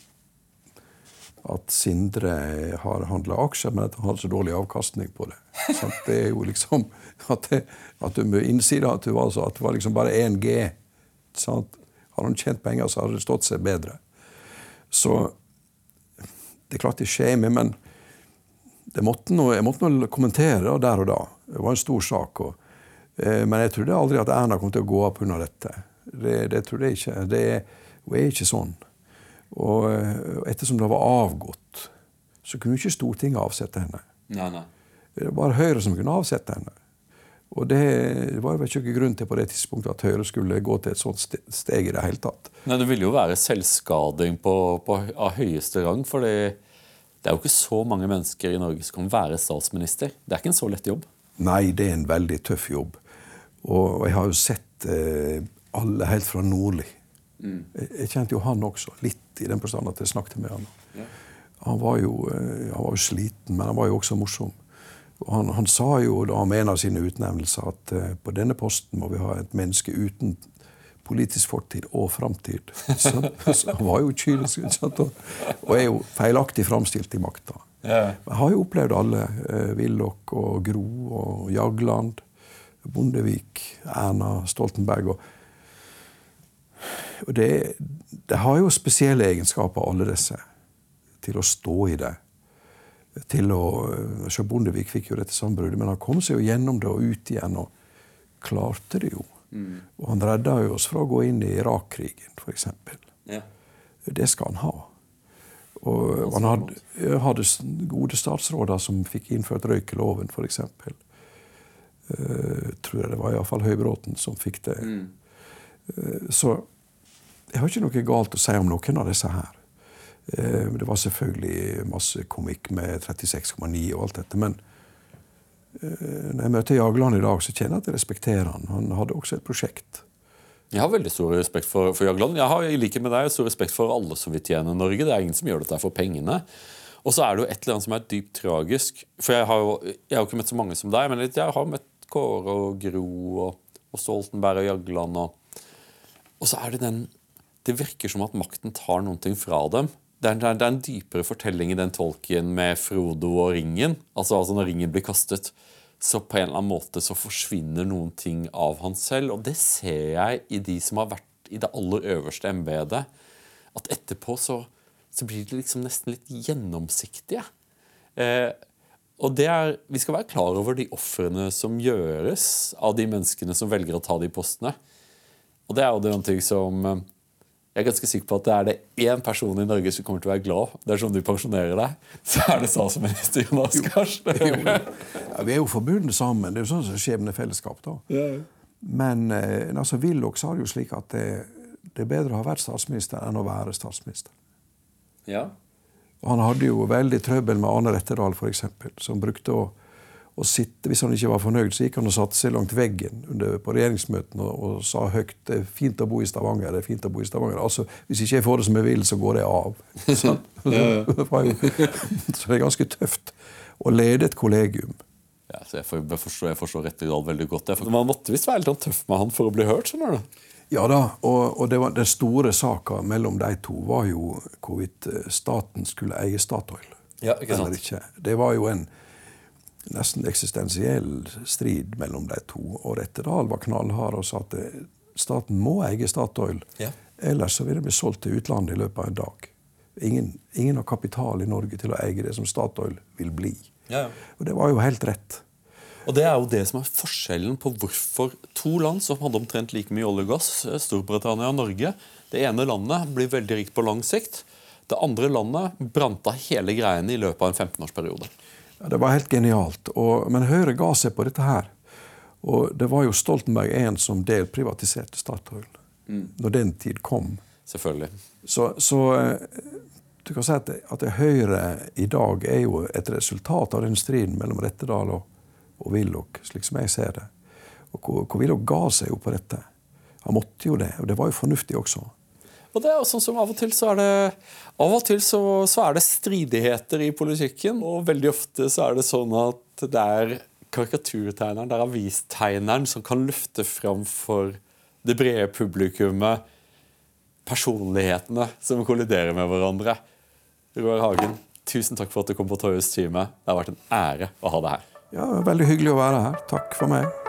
Speaker 2: at Sindre har handla aksjer, men at han hadde så dårlig avkastning på det. Så det er jo liksom At, det, at du med innsida at, var, at det var liksom bare 1 G. Sant? Hadde han tjent penger, så hadde det stått seg bedre. Så det er klart det skjer meg, men det måtte noe, jeg måtte nå kommentere der og da. Det var en stor sak. Og, eh, men jeg trodde aldri at Erna kom til å gå opp under dette. Det, det trodde jeg ikke. Det, hun er ikke sånn. Og eh, ettersom det var avgått, så kunne ikke Stortinget avsette henne.
Speaker 1: Nei, nei.
Speaker 2: Det var Høyre som kunne avsette henne. Og det var vel ikke grunn til på det tidspunktet at Høyre skulle gå til et sånt steg i det hele tatt.
Speaker 1: Nei, Det ville jo være selvskading på, på, av høyeste rang. For det er jo ikke så mange mennesker i Norge som kan være statsminister. Det er ikke en så lett jobb.
Speaker 2: Nei, det er en veldig tøff jobb. Og jeg har jo sett eh, alle helt fra Nordli. Jeg, jeg kjente jo han også, litt i den forstand at jeg snakket med han. Han var, jo, eh, han var jo sliten, men han var jo også morsom. Han, han sa jo da om en av sine utnevnelser at uh, på denne posten må vi ha et menneske uten politisk fortid og framtid. Så, så han var jo kynisk og, og er jo feilaktig framstilt i makta. Jeg har jo opplevd alle. Eh, Willoch og Gro og Jagland. Bondevik, Erna Stoltenberg. Og, og det, det har jo spesielle egenskaper, alle disse. Til å stå i det. Til å, Sjå, Bondevik fikk jo dette sammenbruddet, men han kom seg jo gjennom det og ut igjen. Og klarte det jo. Og han redda jo oss fra å gå inn i Irak-krigen, f.eks.
Speaker 1: Ja.
Speaker 2: Det skal han ha. Og han hadde, hadde gode statsråder som fikk innført røykeloven, f.eks. Uh, tror jeg det var iallfall Høybråten som fikk det. Eh, så jeg har ikke noe galt å si om noen av disse her. Eh, det var selvfølgelig masse komikk med 36,9 og alt dette, men eh, når jeg møter Jagland i dag, så kjenner jeg at jeg respekterer han. Han hadde også et prosjekt.
Speaker 1: Jeg har veldig stor respekt for, for Jagland. Jeg har i like med deg stor respekt for alle som vil tjene Norge. Det er ingen som gjør dette for pengene. Og så er det jo et eller annet som er dypt tragisk. For jeg har jo, jeg har ikke møtt så mange som deg, men jeg har møtt Kåre og Gro og, og Stoltenberg og Jagland. Og, og så er det den Det virker som at makten tar noen ting fra dem. Det er, det er, en dypere fortelling i den tolken med Frodo og ringen. Altså, altså når ringen blir kastet, så på en eller annen måte så forsvinner noen ting av han selv. Og det ser jeg i de som har vært i det aller øverste embetet. At etterpå så, så blir de liksom nesten litt gjennomsiktige. Eh, og er, Vi skal være klar over de ofrene som gjøres av de menneskene som velger å ta de postene. Og det er jo noe som eh, Jeg er ganske sikker på at det er det én person i Norge som kommer til å være glad dersom du pensjonerer deg, så er det statsminister Jonas Gahr Støre.
Speaker 2: Ja, vi er jo forbundet sammen. Det er jo sånn som skjebnefellesskap. da. Men eh, altså, Willoch sa det jo slik at det, det er bedre å ha vært statsminister enn å være statsminister.
Speaker 1: Ja.
Speaker 2: Han hadde jo veldig trøbbel med Ane Rettedal, f.eks., som brukte å sitte Hvis han ikke var fornøyd, så gikk han og satte seg langt veggen under, på regjeringsmøtene og, og sa høyt det er fint å bo i Stavanger. det er fint å bo i Stavanger. Altså, Hvis ikke jeg får det som jeg vil, så går det av. Så det er ganske tøft å lede et kollegium.
Speaker 1: Ja, så jeg, for, jeg forstår, jeg forstår slett veldig godt. det. for man måtte visst være litt sånn tøff med han for å bli hørt. skjønner du?
Speaker 2: Ja da, og, og det var, den store saka mellom de to var jo hvorvidt eh, staten skulle eie Statoil.
Speaker 1: Ja, ikke sant.
Speaker 2: Eller ikke. Det var jo en nesten eksistensiell strid mellom de to. Og Rettedal var knallhard og sa at eh, staten må eie Statoil.
Speaker 1: Ja.
Speaker 2: Ellers så vil det bli solgt til utlandet i løpet av en dag. Ingen, ingen har kapital i Norge til å eie det som Statoil vil bli.
Speaker 1: Ja.
Speaker 2: Og det var jo helt rett.
Speaker 1: Og det er jo det som er forskjellen på hvorfor to land som hadde omtrent like mye olje og gass, eh, Storbritannia og Norge Det ene landet blir veldig rikt på lang sikt. Det andre landet brant av hele greiene i løpet av en 15-årsperiode.
Speaker 2: Ja, det var helt genialt. Og, men Høyre ga seg på dette her. Og det var jo Stoltenberg I som delprivatiserte Statoil. Når den tid kom.
Speaker 1: Selvfølgelig.
Speaker 2: Så, så eh, du kan si at, at Høyre i dag er jo et resultat av den striden mellom Rettedal og, og Willoch, slik som jeg ser det. Og Willoch ga seg jo på dette. Han måtte jo det, og det var jo fornuftig også.
Speaker 1: Og det er jo som Av og til så er det til så, så er det stridigheter i politikken, og veldig ofte så er det sånn at det er karikaturtegneren, det er avistegneren, som kan løfte fram for det brede publikummet personlighetene som kolliderer med hverandre. Roar Hagen, tusen takk for at du kom på Torjus time. Det har vært en ære å ha deg her.
Speaker 2: Ja, Veldig hyggelig å være her. Takk for meg.